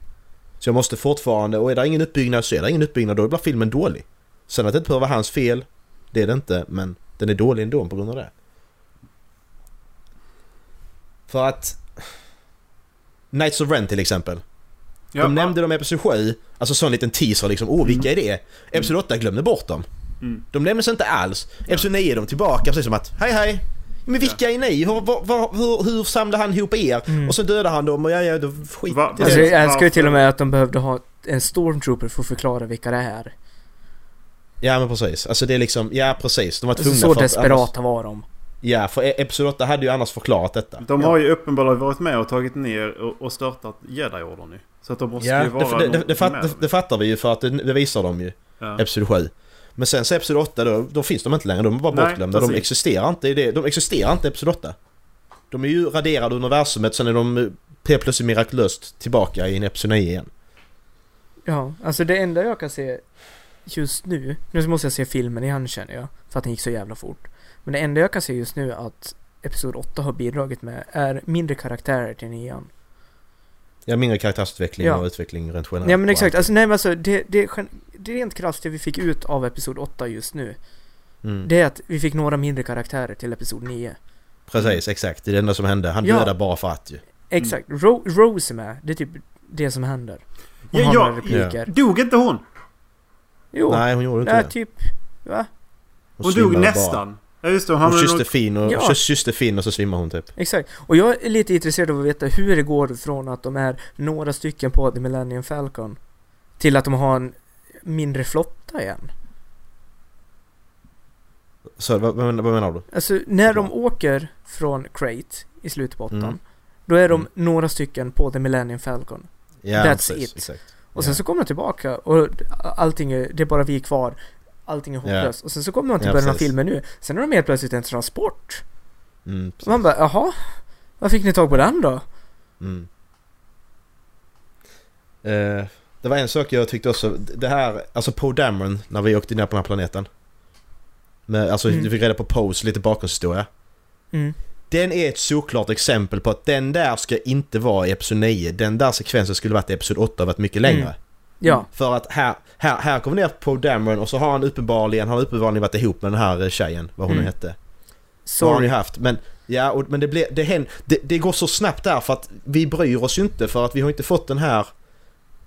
Så jag måste fortfarande, och är det ingen uppbyggnad så är det ingen uppbyggnad då blir filmen dålig. Sen att det inte behöver vara hans fel, det är det inte, men den är dålig ändå på grund av det. För att... Knights of Ren till exempel. Ja, de nämnde dem i Episod 7, alltså sån liten teaser liksom. Åh, vilka är det? Episod 8 glömde bort dem. Mm. De nämndes inte alls. Episod 9 är de tillbaka precis som att hej hej. Men vilka är ni? Hur, var, var, hur, hur samlar han ihop er? Och så dödar han dem och ja, ja, då skit Va-. Alltså jag älskar ju till och med att de behövde ha en stormtrooper för att förklara vilka det är. Ja men precis. Alltså det är liksom, ja precis. De var tvungna Alltså, så för att desperata var de. Ja, för E- Episod 8 hade ju annars förklarat detta. De har ju uppenbarligen varit med och tagit ner och, och störtat Jedi-orden nu. Så att de måste Ja, ju vara det, det, det, fatt, det, fattar vi ju för att det, det visar de ju. ja. Episod 7. Men sen så Episod 8 då, då finns de inte längre. De är bara Nej, bortglömda. De precis. existerar inte i det. De existerar inte Episod 8. De är ju raderade ur universumet, sen är de helt plötsligt mirakulöst tillbaka i en Episod 9 igen. Ja, alltså det enda jag kan se just nu, nu måste jag se filmen igen känner jag, för att den gick så jävla fort. Men det enda jag kan se just nu att Episod 8 har bidragit med är mindre karaktärer till nian. Ja, mindre karaktärsutveckling Ja. och utveckling rent generellt. Nej men exakt, allt. alltså nej men alltså det, det, det är rent krasst det vi fick ut av Episod 8 just nu. Mm. Det är att vi fick några mindre karaktärer till Episod 9. Precis, exakt. Det är det enda som hände. Han Ja. dödar bara för att ju. Exakt, Ro- Rose är med, det är typ det som händer. Hon Ja, har ja, några repliker. Dog inte hon? Jo, Nej, hon gjorde inte nej det. typ, va? Hon dog svimmade bara. Ja just det, hon kysste nog... Finn och, Ja. kysste Finn och så svimmar hon typ. Exakt. Och jag är lite intresserad av att veta hur det går från att de är några stycken på The Millennium Falcon till att de har en mindre flotta igen. Så vad, vad, menar- du? Alltså när de åker från Crate i slutet på åttan Mm. Då är de Mm. några stycken på The Millennium Falcon. Ja, That's precis, it. Exakt. Och sen Ja. så kommer de tillbaka och allting är, det är bara vi kvar. Allting är Ja. hopplöst. Och sen så kommer de till Ja, början av filmen nu. Sen är de helt plötsligt en transport. Mm, man bara, jaha? Var fick ni tag på den då? Mm. Eh, det var en sak jag tyckte också, det här, alltså Poe Dameron när vi åkte ner på den här planeten. Med, alltså Mm. du fick reda på Poes lite bakgrundshistoria. Mm. Den är ett såklart exempel på att den där ska inte vara i Episod 9. Den där sekvensen skulle varit i Episod 8 och varit mycket längre. Ja. För att här, här, här kommer ner på Dameron och så har han uppenbarligen, han har uppenbarligen varit ihop med den här eh, tjejen, vad hon Mm. hette. Så har han ju haft. Men, ja, och, men det, blir, det, hän- det, det går så snabbt där för att vi bryr oss ju inte för att vi har inte fått den här...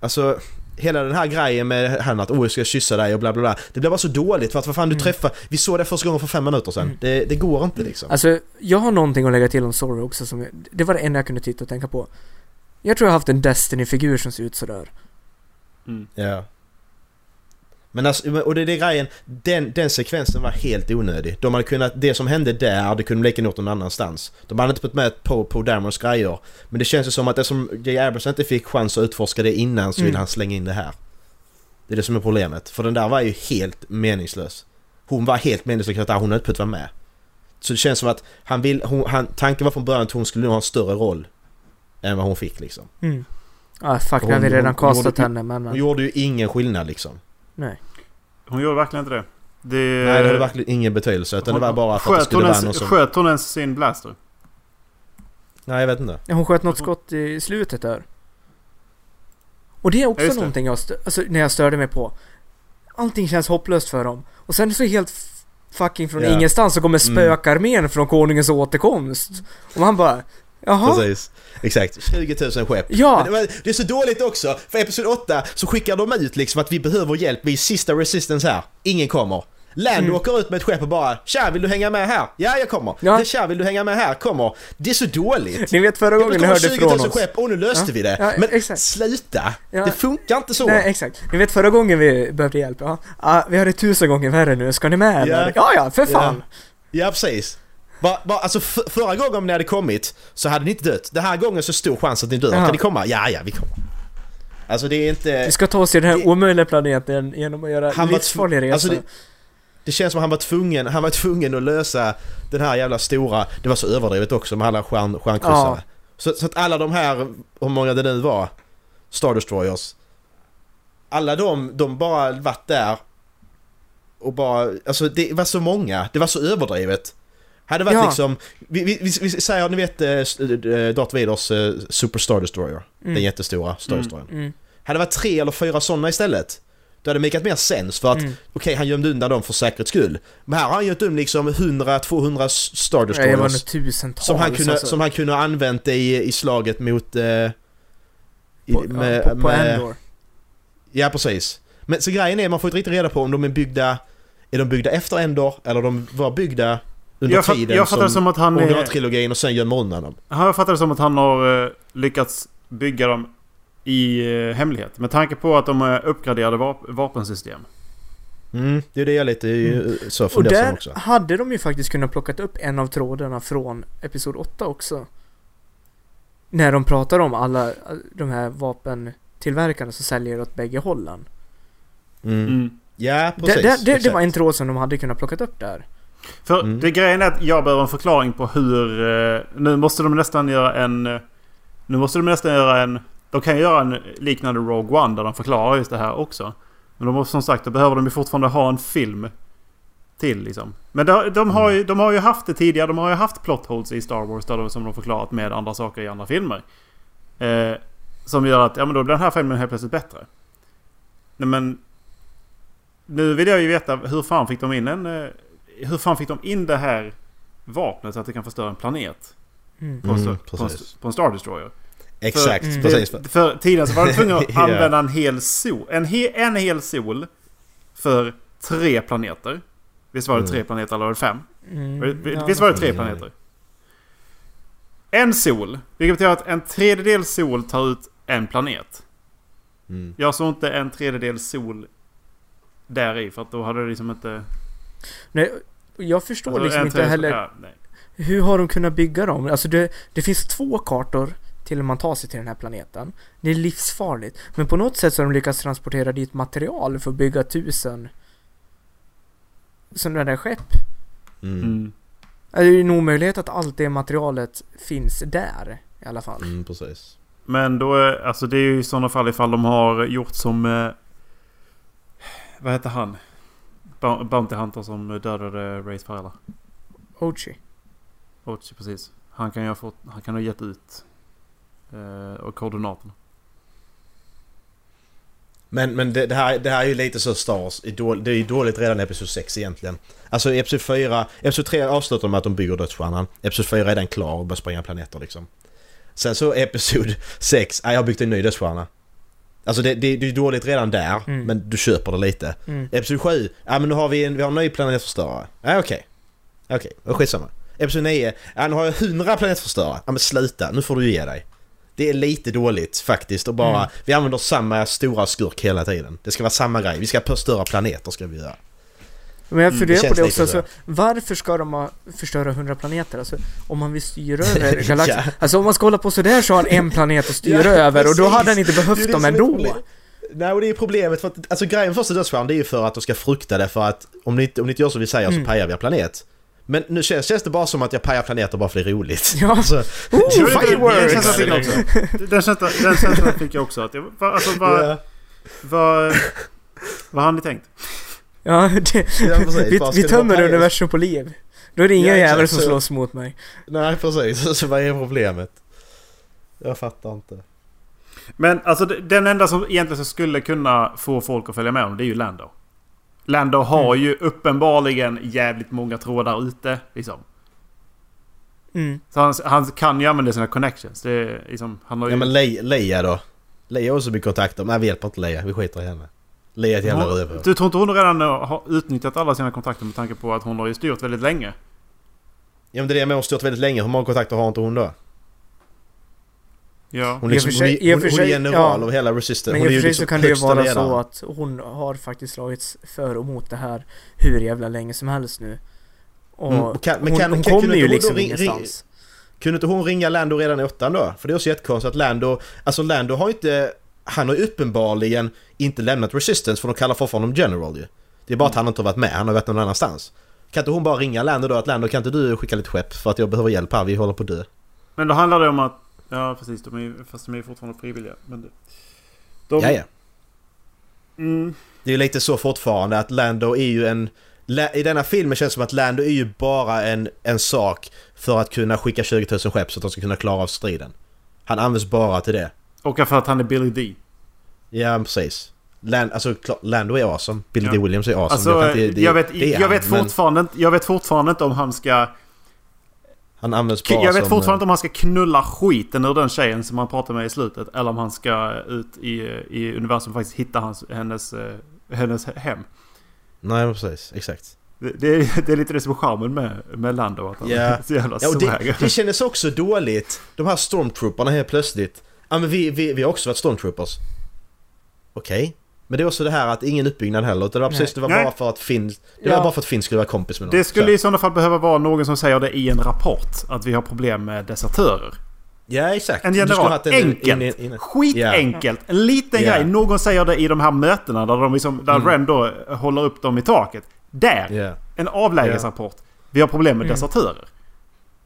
Alltså, hela den här grejen med han att oh, jag ska kyssa dig och bla bla bla. Det blir bara så dåligt för att vad fan du Mm. träffar... Vi såg det första gången för fem minuter sedan. Mm. Det, det går inte liksom. Alltså, jag har någonting att lägga till om Sorry också som jag, Det var det enda jag kunde titta och tänka på. Jag tror jag har haft en Destiny-figur som ser ut sådär. Mm. Ja. Men alltså, och det är det grejen, den, den sekvensen var helt onödig. De hade kunnat, det som hände där, det kunde de lika gjort någon annanstans. De hade inte fått med på, på Damerons grejer. Men det känns ju som att eftersom J. Abrams inte fick chans att utforska det innan så vill Mm. han slänga in det här. Det är det som är problemet. För den där var ju helt meningslös. Hon var helt meningslös karaktär, hon hade inte fått vara med. Så det känns som att han vill, hon, han, tanken var från början att hon skulle nog ha en större roll. Än vad hon fick liksom. Mm. Ah, fuck, Hon- nu har vi redan hon- hon castat gjorde- henne, men... Hon men gjorde ju ingen skillnad liksom. nej. Hon gjorde verkligen inte det. Det... Nej, det hade verkligen ingen betydelse. Utan det var bara för att det skulle hon vara någon som... Sköt hon ens sin blaster? Nej, jag vet inte. Ja, hon sköt något skott i slutet där. Och det är också Ja, någonting jag, alltså, när jag störde mig på. Allting känns hopplöst för dem. Och sen så helt fucking från Ja. ingenstans så kommer Mm. spökarmén från konungens återkomst. Och man bara, jaha? Precis. Exakt. 20 000 skepp. Ja. Men det, är så dåligt också. För Episod 8 så skickar de ut liksom att vi behöver hjälp. Vi är sista resistance här. Ingen kommer. Lando Mm. åker ut med ett skepp och bara Tja, vill du hänga med här? Ja, jag kommer. Ja. Ja. Tja, vill du hänga med här? Kommer. Det är så dåligt. Ni vet förra gången ni hörde 20 från 000 oss. skepp och nu löste Ja. vi det. Ja, Men exakt. sluta! Ja. Det funkar inte så. Nej, exakt. Ni vet förra gången vi behövde hjälp, ja. Ah, vi har det tusen gånger värre nu, ska ni med eller? Ja, ja, för fan. Ja, precis. Bara, bara, alltså f- förra gången om ni hade kommit så hade ni inte dött. Den här gången så stor chans att ni dör. Ja. Kan ni komma? Ja, ja, vi kommer. Alltså det är inte... Vi ska ta oss till den här Det- omöjliga planeten genom att göra Han var livsfarlig tv- resa. alltså det- Det känns som att han var tvungen, han var tvungen att lösa den här jävla stora... Det var så överdrivet också med alla stjärn, stjärnkryssare. Ja. Så, så att alla de här, hur många det nu var, Star Destroyers. Alla de, de bara varit där och bara... Alltså det var så många, det var så överdrivet. Hade varit Ja. liksom... Vi, vi, vi, vi säger, ni vet uh, Darth Vaders eh, Super Star Destroyer. Mm. Den jättestora Star Mm. Destroyern. Mm. Hade det varit tre eller fyra sådana istället. Då hade det makat mer sens för att Mm. okej han gömde undan dem för säkerhets skull. Men här har han gömt undan liksom 100-200 Star Destroyers. Som han kunde, alltså. som han kunde ha använt i, i slaget mot... Eh, i, på, med, ja, på, på med, Endor. Ja precis. Men så grejen är man får inte riktigt reda på om de är byggda... Är de byggda efter Endor eller de var byggda under Jag, fatt, tiden jag fattar det som att han är... originaltrilogin och sen gömmer undan dem. Jag fattar det som att han har eh, lyckats bygga dem i eh, hemlighet. Med tanke på att de är uppgraderade vap vapensystem. Mm, det är det jag lite mm. så Och där också. hade de ju faktiskt kunnat plockat upp en av trådarna från Episod 8 också. När de pratar om alla eh, de här vapentillverkarna som säljer åt bägge hållen. Mm. Mm. Ja, Det, precis. det, det, det exakt. var en tråd som de hade kunnat plockat upp där. För Mm. det grejen är att jag behöver en förklaring på hur... Eh, nu måste de nästan göra en... eh, Nu måste de nästan göra en... De kan ju göra en liknande Rogue One där de förklarar just det här också. Men de måste som sagt, då behöver de ju fortfarande ha en film till liksom. Men de, de, har ju, de har ju haft det tidigare. De har ju haft plot holes i Star Wars där de, som de förklarat med andra saker i andra filmer. Eh, som gör att ja, men då blir den här filmen helt plötsligt bättre. Nej, men... Nu vill jag ju veta hur fan fick de in en... Hur fan fick de in det här vapnet så att det kan förstöra en planet? Mm. På, en, Mm, på, en, på en Star Destroyer. Exakt, Mm. precis. Det, för tiden så var de tvungna att (laughs) använda en hel sol. En, he, en hel sol för tre planeter. Visst var det Mm. tre planeter eller var det fem? Mm, Visst var det tre planeter? En sol. Vilket betyder att en tredjedel sol tar ut en planet. Mm. Jag såg inte en tredjedel sol där i för att då hade det liksom inte... Nej, jag förstår alltså, liksom inte heller Ja, hur har de kunnat bygga dem? Alltså det, det finns två kartor till man tar sig till den här planeten. Det är livsfarligt. Men på något sätt så har de lyckats transportera dit material för att bygga tusen sådana där skepp. Mm. Mm. Det är ju en omöjlighet att allt det materialet finns där i alla fall. Mm, precis. Men då är, alltså det är ju i sådana fall ifall de har gjort som... Eh, vad heter han? Bou- Bounty Hunter som dödade Rays föräldrar. Ochi. Ochi, precis. Han kan ju ha fått... Han kan ha gett ut... Eh, och koordinaterna. Men, men det, det, här, det här är ju lite så Star Wars. Det är ju dåligt redan i Episod 6 egentligen. Alltså i Episod 4... Episod 3 avslutar med att de bygger dödsstjärnan. Episod 4 är den klar och börjar spränga planeter liksom. Sen så Episod 6, ja, jag har byggt en ny dödsstjärna. Alltså det, det, det är dåligt redan där, Mm. men du köper det lite. Mm. Episod 7, ja men nu har vi en, vi har en ny planetförstörare. Ja okej. Okej, okay. skitsamma. Episod 9, ja nu har jag 100 planetförstörare. Ja men sluta, nu får du ge dig. Det är lite dåligt faktiskt och bara, Mm. vi använder samma stora skurk hela tiden. Det ska vara samma grej, vi ska förstöra planeter ska vi göra. Men jag Mm, funderar det på det också. så. Alltså, varför ska de ha, förstöra 100 planeter? Alltså, om man vill styra över (laughs) galaxen. Ja. Alltså om man ska hålla på sådär så har han en planet att styra (laughs) Ja, över och då hade han inte behövt dem ändå. Nej och det är problemet för att, alltså grejen med första dödsstjärnan det är ju för att de ska frukta det för att om ni inte, om ni inte gör som vi säger Mm. så pajar vi er planet. Men nu känns, känns det bara som att jag pajar planeter bara för det är roligt. (laughs) Ja. Alltså, Oh, det- fireworks! Den känslan fick jag också. Den känslan, den känslan fick jag också. Att jag, alltså vad... ja, Vad... Vad har ni tänkt? Ja, (laughs) det, vi, vi tömmer universum på liv. Då är det inga Ja, jävlar som så- slåss mot mig. Nej precis, (laughs) så vad är problemet? Jag fattar inte. Men alltså den enda som egentligen skulle kunna få folk att följa med om det är ju Lando. Lando har Mm. ju uppenbarligen jävligt många trådar ute. Liksom. Mm. Så han, han kan ju använda sina connections. Det är liksom, han har ju... Ja men Le- Leia då? Leia har också mycket kontakter, men vi hjälper inte Leia, vi skiter i henne. Ett jävla rövhål. Du tror inte hon redan har utnyttjat alla sina kontakter med tanke på att hon har ju styrt väldigt länge? Ja men det är det med hon har styrt väldigt länge, hur många kontakter har inte hon då? Ja. Hon, liksom, sig- hon, hon, för hon är general ja. av hela Resistance. Men i och för sig liksom så kan det ju vara ledaren. så att hon har faktiskt slagits för och mot det här hur jävla länge som helst nu. Och Mm, och kan- men hon, kan- hon kommer ju liksom ingenstans. Kunde inte hon ringa Lando redan i åttan då? För det är också jättekonstigt att Lando... Alltså Lando har ju inte... Han har ju uppenbarligen inte lämnat Resistance för de kallar fortfarande honom General ju. Det är bara att han inte har varit med, han har varit någon annanstans. Kan inte hon bara ringa Lando då att Lando kan inte du skicka lite skepp för att jag behöver hjälp här, vi håller på att dö. Men då handlar det om att... Ja precis, de är, fast de är fortfarande frivilliga. Men det, de, Ja, ja. Mm, Det är ju lite så fortfarande att Lando är ju en... I denna filmen känns det som att Lando är ju bara en, en sak för att kunna skicka 20 000 skepp så att de ska kunna klara av striden. Han används bara till det. Och för att han är Billy D. Ja, precis. Land, alltså, Lando är awesome. Billy Ja. D. Williams är awesome. Alltså, jag, inte- det- vet, jag, han, fortfarande, inte- jag vet fortfarande inte om han ska... Han används bara Jag vet som... fortfarande inte om han ska knulla skiten ur den tjejen som han pratar med i slutet. Eller om han ska ut i, i universum och faktiskt hitta hans, hennes, eh, hennes hem. Nej, precis. Exakt. Det, det, är, det är lite det som är charmen med, med Lando. Att han Ja. är så jävla Ja, och det, det kändes också dåligt. De här stormtrooparna helt plötsligt. Ja, men vi, vi, vi har också varit stormtroopers. Okej. Men det är också det här att ingen uppbyggnad heller. utan Det var precis det var Nej. bara för att Finn... Det Ja. var bara för att Finn skulle vara kompis med någon. Det skulle Så. i sådana fall behöva vara någon som säger det i en rapport. Att vi har problem med desertörer. Ja, exakt. En general. en- Enkelt. in- in- in- Skitenkelt. En liten Ja. grej. Någon säger det i de här mötena där, de liksom, där Mm. Ren då håller upp dem i taket. Där! Ja. En avlägesrapport. Vi har problem med Mm. desertörer.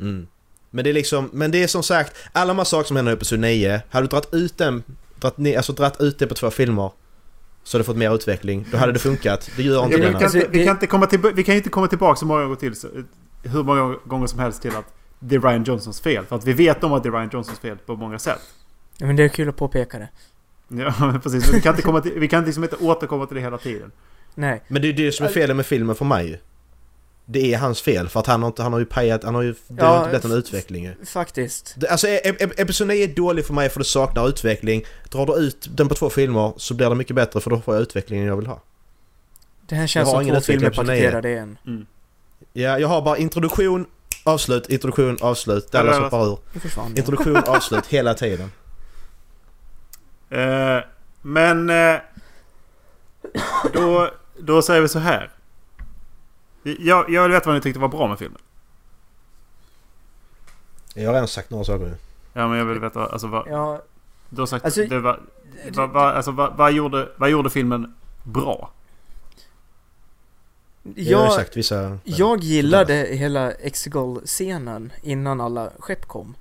Mm. Men det är liksom, men det är som sagt, alla de här saker som händer i Episod 9, hade du dragit ut den, ner, alltså dragit ut det på två filmer, så hade du fått mer utveckling. Då hade det funkat. Det gör Ja, inte det vi, kan Alltså, inte, vi, kan inte komma till, vi kan inte komma tillbaka så många gånger till. Så, hur många gånger som helst till att det är Ryan Johnsons fel. För att vi vet om att det är Ryan Johnsons fel på många sätt. Ja, men det är kul att påpeka det. Ja, (laughs) precis. Men Vi kan inte, komma till, vi kan liksom inte återkomma till det hela tiden. Nej. Men det är det som är felet med filmen för mig ju. Det är hans fel för att han har, inte, han har ju pajat, han har ju... Det har Ja, inte blivit någon utveckling ju. Faktiskt. Alltså e- e- Episod 9 är dålig för mig för det saknar utveckling. Drar du ut den på två filmer så blir det mycket bättre för då får jag utvecklingen jag vill ha. Det här Jag känns har som två filmer paketerade i en. Ja, jag har bara introduktion, avslut, introduktion, avslut. Dallas Eller- hoppar ur. Introduktion, (laughs) avslut hela tiden. Eh, men... Eh, då, då säger vi så här. Jag, jag vill veta vad ni tyckte var bra med filmen. Jag har redan sagt några saker nu. Ja men jag vill veta alltså vad... Ja, Du har sagt... Alltså, det var, vad, vad, alltså, vad, vad, gjorde, vad gjorde filmen bra? Jag sagt vissa... jag gillade hela Exegol-scenen innan alla skepp kom.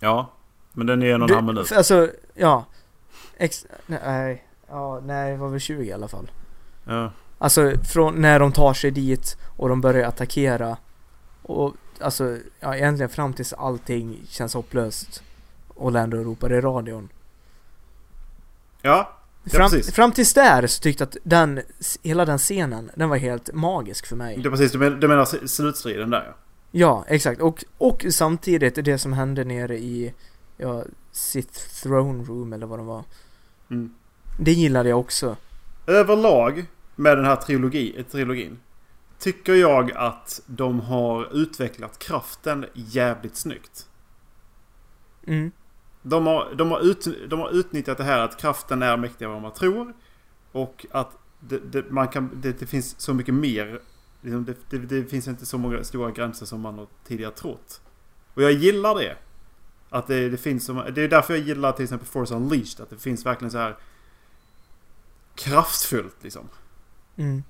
Ja. Men den är en och en halv minut. Alltså, ja. Ex, nej, ja, nej, det var väl 20 i alla fall. Ja. Alltså från när de tar sig dit och de börjar attackera. Och alltså, ja egentligen fram tills allting känns hopplöst. Och Lando ropar i radion. Ja. Ja, Fram, precis. fram tills där så tyckte jag att den, hela den scenen, den var helt magisk för mig. Är precis. Du menar, du menar slutstriden där ja. Ja, exakt. Och, och samtidigt det som hände nere i, ja, Sith Throne Room eller vad det var. Mm. Det gillade jag också. Överlag med den här trilogi, trilogin. Tycker jag att de har utvecklat kraften jävligt snyggt. Mm. De har, de, har ut, de har utnyttjat det här att kraften är mäktigare än vad man tror. Och att det, det, man kan, det, det finns så mycket mer. Liksom det, det, det finns inte så många stora gränser som man har tidigare trott. Och jag gillar det. Att det, det finns som, Det är därför jag gillar till exempel Force Unleashed. Att det finns verkligen så här kraftfullt liksom. Mm.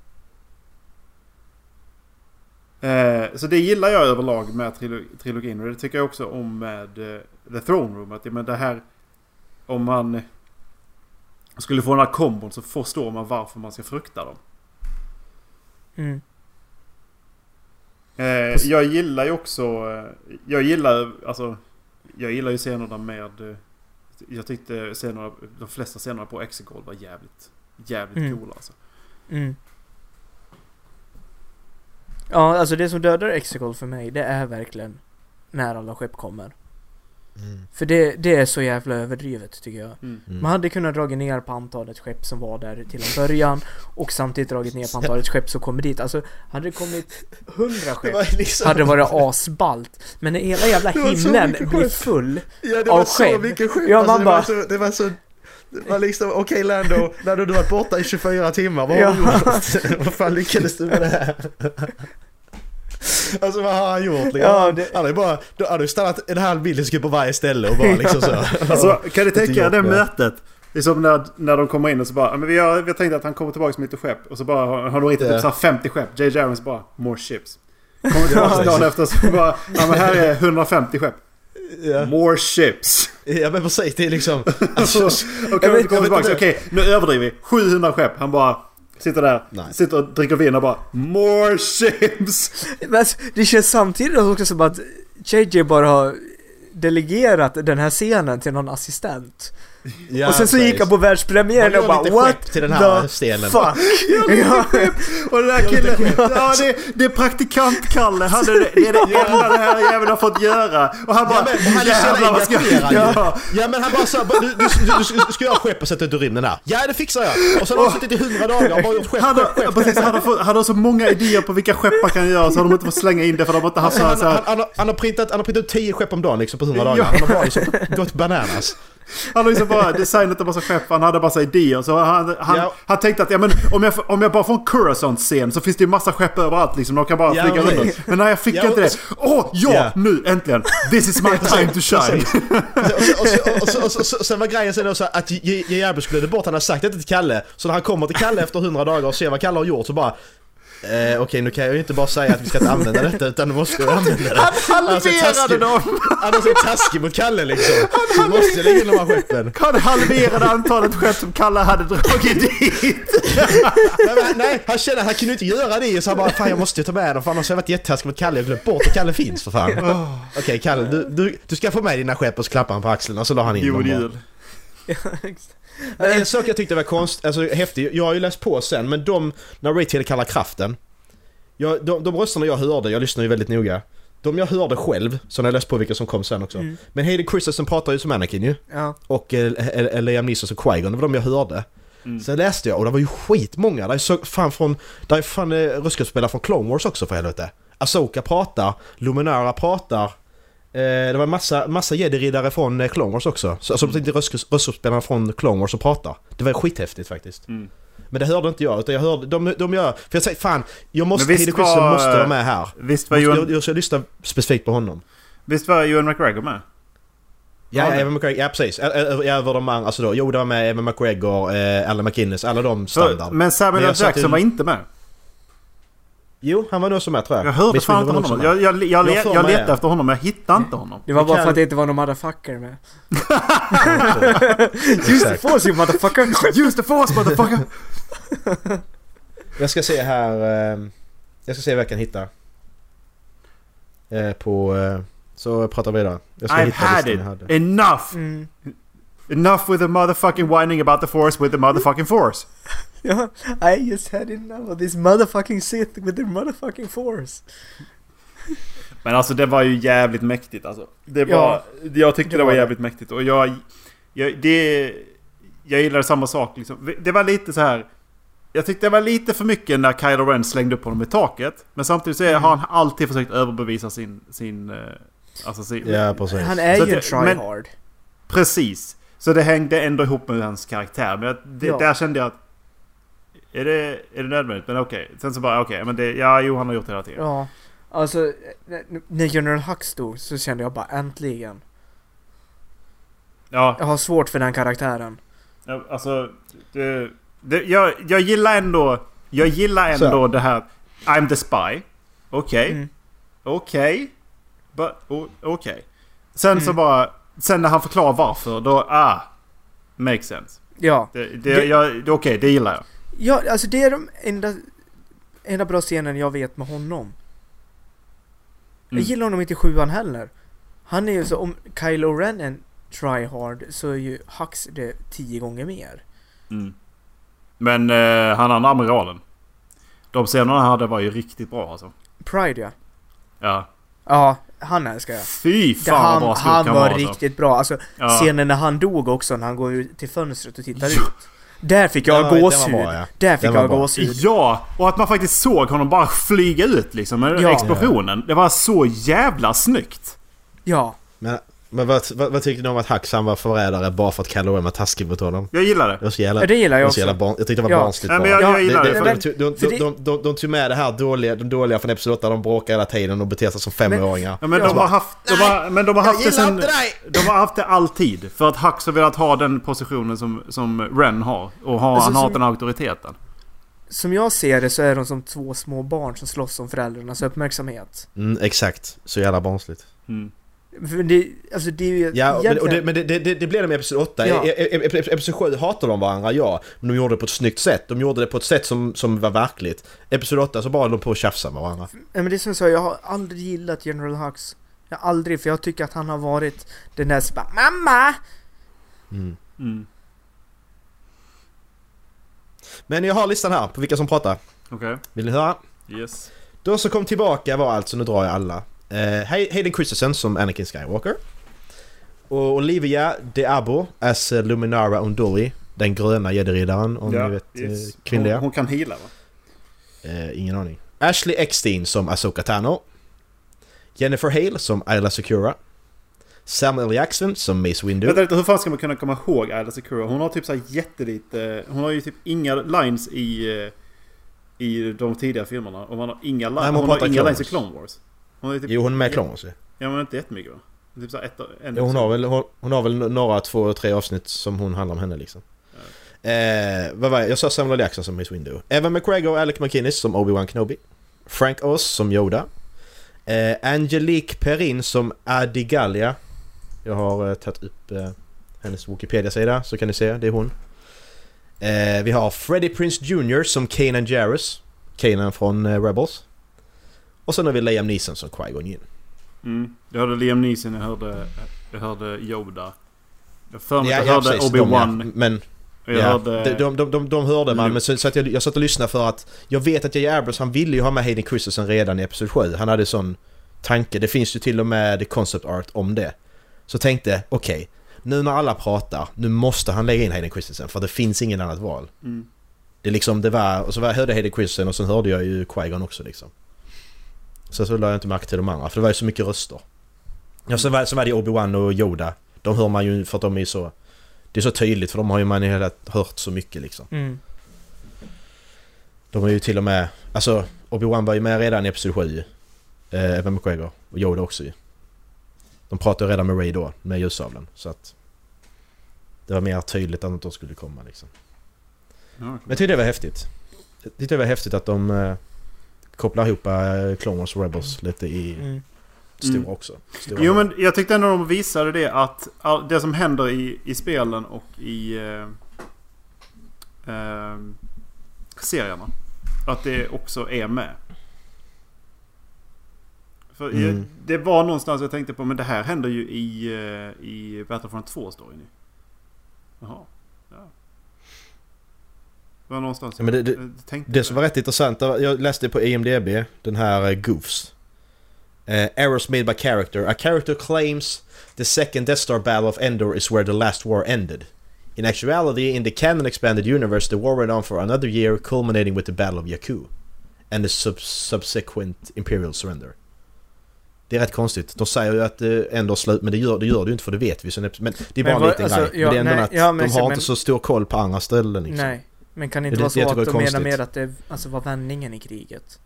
Eh, så det gillar jag överlag med trilo- trilogin. Och det tycker jag också om med eh, The Throne Room. Att, men det här... Om man skulle få den här kombon så förstår man varför man ska frukta dem. Mm. Eh, jag gillar ju också... Jag gillar alltså... Jag gillar ju scenerna med... Jag tyckte scenerna, de flesta scenerna på Exegol var jävligt... Jävligt Mm. coola alltså. Mm. Ja, alltså det som dödar Exegol för mig, det är verkligen när alla skepp kommer. Mm. För det, det är så jävla överdrivet tycker jag. Mm. Man hade kunnat dra ner på antalet skepp som var där till en början och samtidigt dragit ner på antalet skepp som kommer dit. Alltså, hade det kommit hundra skepp liksom... hade det varit asballt. Men när hela jävla Det himlen blir skepp. full. Ja, det av var så mycket skepp. Ja, alltså, man det, bara- var så, det var så... Var liksom, okej Lando, Lando du har varit borta i 24 timmar, vad har Ja. du gjort? (laughs) vad fan lyckades du med det här? Alltså vad har han gjort liksom? Ja, det- Han hade ju bara, då ju stannat en halv millisekund på varje ställe och bara liksom så. (laughs) Alltså kan du tänka er det mötet? Det är som när, när de kommer in och så bara "Ja, men vi har, vi har tänkt att han kommer tillbaka med lite skepp. Och så bara har, har de ritat så här 50 skepp. J.J. Abrams bara “More ships”. Kommer tillbaka dagen efter så bara “Ja men här är 150 skepp”. Ja, “More ships”. ja men precis, det är liksom... (laughs) Alltså, kommer tillbaka. Okej, nu överdriver vi. 700 skepp. Han bara sitter där. Nej. Sitter och dricker vin och bara “More ships”. Men alltså, det känns samtidigt också som att JJ bara har delegerat den här scenen till någon assistent. Ja, och sen så gick han på världspremiären och bara What skepp till den här the scenen." fuck? (laughs) ja. Och den där killen, ja det, det är praktikant-Kalle. Han är det, det är det enda den här jäveln har fått göra. Och han bara, Ja, men han jävlar vad ska jag göra? Ja men han bara sa du, du, du, du ska göra skepp och sätta ut ur rymden här. Ja det fixar jag! Och sen har han suttit i hundra dagar och bara gjort skepp, Han skepp, har, skepp. precis, han, har fått, han har så många idéer på vilka skepp man kan göra så har de inte fått slänga in det för de har inte haft så här, Han, han, här, han, har, han, har printat, han har printat ut 10 skepp om dagen liksom på 100 dagar. Ja. Han har bara liksom gått bananas. Han har liksom bara designat en massa skepp, han hade massa idéer. Så han, han, Ja. han tänkte att ja, men om, jag, om jag bara får en Coruscant-scen så finns det ju massa skepp överallt liksom. De kan bara Ja, flyga runt. Men nej, jag fick Ja, inte det. Åh, ja! Ja. Nu äntligen! This is my (laughs) time to shine! Och, så, så, så, så, så, sen var grejen sen också att J.J. Abrams skulle bort, han har sagt detta till Kalle. Så när han kommer till Kalle efter 100 dagar och ser vad Kalle har gjort så bara Eh, Okej nu kan jag ju inte bara säga att vi ska inte använda detta utan nu måste vi använda det. Han Alltså, halverade taskig. dem! Han är så taskig mot Kalle liksom. Så måste jag lägga in de här skeppen. Han halverade antalet skepp som Kalle hade dragit dit. Nej, men, nej, han kände att han kunde inte göra det så han bara fan jag måste ju ta med dem för annars har jag varit jättetaskig mot Kalle. Jag glömt bort att Kalle finns för fan. Okej Kalle, du, du, du ska få med dina skepp och så klappar han på axeln och så la han in dem God bara. jul. Men en sak jag tyckte var konst, alltså häftig, jag har ju läst på sen men de, när Ray tillkallar kraften. Jag, de, de rösterna jag hörde, jag lyssnar ju väldigt noga. De jag hörde själv, så när jag läste på vilka som kom sen också. Men Hayden Christensen pratar ju som Anakin ju. Ja. Och eh, eh, Liam Neeson som Qui-Gon, det var de jag hörde. Mm. Sen läste jag och det var ju skitmånga. Det är så, fan från... Det är fan eh, röstskådespelare från Clone Wars också för helvete. Asoka pratar, Luminara pratar. Eh, det var massa, massa jedi-riddare från eh, Clone Wars också. Så, alltså inte röst- röstskådespelarna från Clone Wars som pratar. Det var skithäftigt faktiskt. Mm. Men det hörde inte jag utan jag hörde... De, de gör... För jag säger fan, jag måste... Hayden Christensen måste vara med här. Visst var, Ewan, jag, jag ska lyssna specifikt på honom. visst var Ewan McGregor med? Ja, Ja, Evan McGregor, ja precis. Över de andra, alltså då. Jo, det var med Evan McGregor, eh, Alan McInnes, alla de standard. Men Samuel L. jag Jackson var inte med. Jo, han var nog som med tror jag. Jag hörde fan inte honom. Jag, jag, jag, Jag jag letade efter honom men jag hittade inte honom. Det var bara för att det inte var någon motherfucker med. (laughs) Use the force you motherfucker! (laughs) Use the force motherfucker! Jag ska se här... Eh, jag ska se vad jag kan hitta. Eh, på... Eh, så pratar vi vidare. Jag ska I've hitta had it. jag hade. Enough! Mm. Enough with the motherfucking whining about the force with the motherfucking force. Ja, (laughs) I just had enough of this motherfucking Sith with their motherfucking force. Men alltså det var ju jävligt mäktigt alltså. Det var, Ja, jag tyckte det det, var var det. jävligt mäktigt och jag... jag det, jag gillade samma sak liksom. Det var lite så här. Jag tyckte det var lite för mycket när Kylo Ren slängde upp honom i taket. Men samtidigt så är, Mm. har han alltid försökt överbevisa sin... sin eh, alltså sin... Ja, precis. Han är Så ju men- tryhard. Precis. Så det hängde ändå ihop med hans karaktär. Men jag, det, Ja. där kände jag att... Är det, är det nödvändigt? Men okej. Sen så bara okej, men det... Ja, jo han har gjort det hela tiden. Ja, alltså när General Hux dog så kände jag bara äntligen. Ja, Jag har svårt för den karaktären. Ja, alltså... Det, det, jag, jag gillar ändå... Jag gillar Så. ändå det här... I'm the spy. Okej. Mm. Okej. But- o- Okej. Sen så Mm. bara... Sen när han förklarar varför, då... Ah. Makes sense. Ja. Det, det, Det- jag- det, Okej, det gillar jag. Ja, alltså det är de enda, enda bra scenen jag vet med honom. Jag Mm. gillar honom inte i sjuan heller. Han är ju så, om Kylo Ren är en tryhard så är ju Hux det tio gånger mer. Mm. Men eh, han andra amiralen. De scenerna han hade var ju riktigt bra alltså. Pride ja. Ja. Ja, han älskar jag. Fy Det, fan vad han bra skurk han var var alltså. riktigt bra. Alltså Ja. scenen när han dog också, när han går ut till fönstret och tittar Ja. ut. Där fick jag var- gåshud. bra, ja. Där fick jag bra. gåshud. Ja, och att man faktiskt såg honom bara flyga ut liksom med Ja. explosionen. Det var så jävla snyggt. Ja. Men, men vad, vad, vad tyckte ni om att Hux han var förrädare bara för att Ren var taskig mot honom? Jag gillar det. Det så jävla... ja, det gillar jag var så jävla också. barn, jag tyckte det var Ja. barnsligt Nej, men jag, Ja, jag gillar Det- det. det- för- de, de, för de, det- de, de, de tog med det här dåliga, de dåliga från Episod 8, de bråkar hela tiden och beter sig som femåringar. Ja, men Ja. de har haft, de har, men de har haft det sen! De har haft det alltid. För att Hux har velat ha den positionen som, som Ren har. Och har, Alltså, han har som- den auktoriteten. Som jag ser det så är de som två små barn som slåss om föräldrarnas uppmärksamhet. Mm, exakt, så jävla barnsligt. Mm. För det, alltså det är ju Ja, men, och det, egentligen- men det, det, det blev de i Episod 8. Ja. I, i, i, Episod 7 hatar de varandra, ja. Men de gjorde det på ett snyggt sätt. De gjorde det på ett sätt som, som var verkligt. Episod 8 så bara de på att tjafsa med varandra. Nej, men det är som jag sa, jag har aldrig gillat General Hux. Jag har aldrig, för jag tycker att han har varit den där som bara MAMMA! Mm. Mm. Men jag har listan här på vilka som pratar. Okej. Vill ni höra? Yes. De som kom tillbaka var alltså, nu drar jag alla. Eh, Hay- Hayden Christensen som Anakin Skywalker. Och Olivia De Abo as eh, Luminara Unduli. Den gröna jedi-riddaren om ni vet yes. eh, kvinnliga. Hon, hon kan heala va? Eh, ingen aning. Ashley Eckstein som Asoka Tano. Jennifer Hale som Ayla Secura. Samuel Jackson som Mace Windu. Vänta lite, hur fan ska man kunna komma ihåg Ayla Secura? Hon har typ så jättelite... Hon har ju typ inga lines i... eh, I de tidiga filmerna. Och man har inga, Nej, hon hon har inga lines i. Clone Wars. Hon har ju typ... Jo hon är med i Clone. Ja men inte jättemycket va? Typ så ett, en Jo, hon har väl, hon, hon har väl några, två, tre avsnitt som hon handlar om henne liksom. Eh, vad var jag? Jag sa Samuel. Jackson som Mace Windu. Evan McGregor och Alec McInnes som Obi-Wan Kenobi. Frank Oz som Yoda. Eh, Angelique Perrin som Adi Gallia. Jag har eh, tagit upp eh, hennes Wikipedia-sida så kan ni se, det är hon. Eh, vi har Freddie Prince Jr som Kanan Jarrus. Kanan från eh, Rebels. Och sen har vi Liam Neeson som Qui-Gon Jinn. Mm. Jag hörde Liam Neeson, jag hörde, jag hörde Yoda. Jag för mig Ja, jag ja, hörde Obi-Wan. ja. Men jag ja, hörde... de, de, de, de, de hörde man, men så, så att jag, jag satt och lyssnade för att jag vet att J.J. Abrams han ville ju ha med Hayden Christensen redan i Episod 7. Han hade sån tanke. Det finns ju till och med concept art om det. Så tänkte, okej, nu när alla pratar, nu måste han lägga in Hayden Christensen för det finns ingen annat val. Mm. Det är liksom, det var, och så var, jag hörde Hayden Christensen och sen hörde jag ju Qui-Gon också liksom. Sen så lade jag inte märke till de andra, för det var ju så mycket röster. Ja, sen var, sen var det Obi-Wan och Yoda. De hör man ju för att de är så... Det är så tydligt för de har ju man ju hela hört så mycket liksom. Mm. De är ju till och med... Alltså, Obi-Wan var ju med redan i Episod 7 eh, Evan McGregor. Och Yoda också ju. De pratade redan med Ray då, med ljussabeln. Så att... Det var mer tydligt att de skulle komma liksom. Men jag tyckte det var häftigt. Jag tyckte det var häftigt att de eh, kopplar ihop eh, Clone Wars och Rebels lite i Mm. stora Mm. också. Stora Jo men jag tyckte ändå de visade det att det som händer i, i spelen och i eh, eh, serierna. Att det också är med. För jag, Mm. det var någonstans jag tänkte på men det här händer ju i, eh, i Battlefront 2-storyn ju. Jaha. Det var någonstans Ja, men det- det- Det som var rätt intressant, det jag läste på IMDB, den här uh, Goofs. Uh, errors made by character. A character claims the second Death Star battle of Endor is where the last war ended. In actuality, in the canon expanded universe, the war went on for another year, culminating with the Battle of Jakku. And the sub subsequent Imperial surrender. Det är rätt konstigt. De säger ju att uh, Endor slut, men det gör det, gör det ju inte för det vet vi. Så, men det är bara Men en liten alltså, grej. ja, men det är ändå nej, att ja, men de så- har men- inte så stor koll på andra ställen liksom. Nej. Men kan det inte vara det- jag så att de menar med att det alltså, var vändningen i kriget?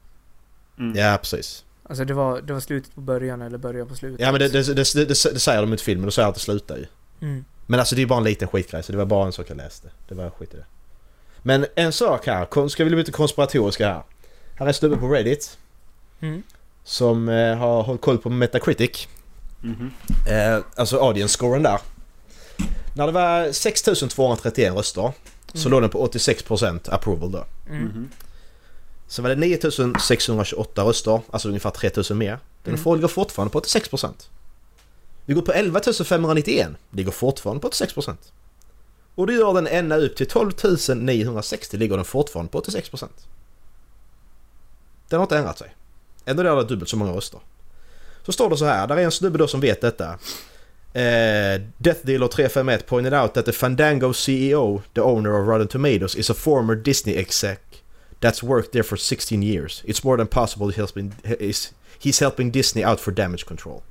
Mm. Ja, precis. Alltså det var, det var slutet på början eller början på slutet? Ja men det, det, det, det, det säger de i filmen, de säger att det slutar ju. Mm. Men alltså det är bara en liten skitgrej så det var bara en sak jag läste. Det var skit i det. Men en sak här, ska vi bli lite konspiratoriska här. Här är en snubbe på Reddit Mm. som eh, har hållit koll på Metacritic. Mhm. Eh, alltså audience-scoren där. När det var 6231 röster så Mm. låg den på 86% approval då. Mm. Mhm. Sen var det 9628 röster, alltså ungefär 3000 mer. Den Mm. mm. ligger fortfarande på 86%. Vi går på 11 591, ligger fortfarande på 86%. Och det gör den ända upp till 12 960 ligger den fortfarande på 86%. Den har inte ändrat sig. Ändå är det dubbelt så många röster. Så står det så här, där är en snubbe då som vet detta. Uh, Death Dealer 351 pointed out that the Fandango CEO, the owner of Rotten Tomatoes, is a former Disney exec that's worked there for 16 years. It's more than possible he's helping, he's, helping Disney out for damage control.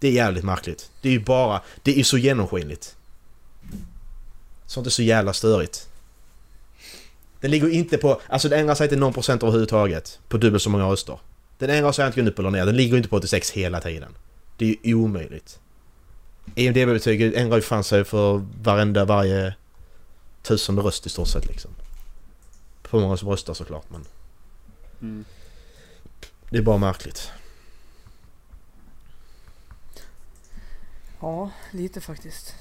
Det är jävligt märkligt. Det är ju bara... Det är ju så genomskinligt. Sånt är så jävla störigt. Den ligger inte på... Alltså den ändrar sig inte någon procent överhuvudtaget. På dubbelt så många röster. Den ändrar sig inte upp eller ner. Den ligger inte på 86 hela tiden. Det är ju omöjligt. EMDB-betyget ändrar ju fan sig för varenda, varje tusende röst i stort sett liksom. På hur många som röstar såklart men Mm. det är bara märkligt. Ja, lite faktiskt.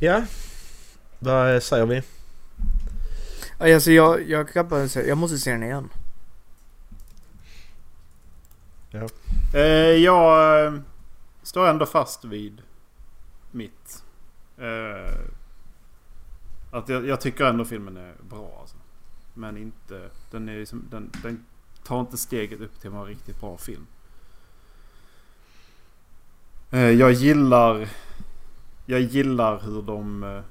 Ja. Vad säger vi? Alltså jag, jag kan bara säga, jag måste se den igen. Eh, jag eh, står ändå fast vid mitt. Eh, att jag, jag tycker ändå filmen är bra alltså. Men inte... Den, är liksom, den, den tar inte steget upp till att vara en riktigt bra film. Eh, jag gillar... Jag gillar hur de eh,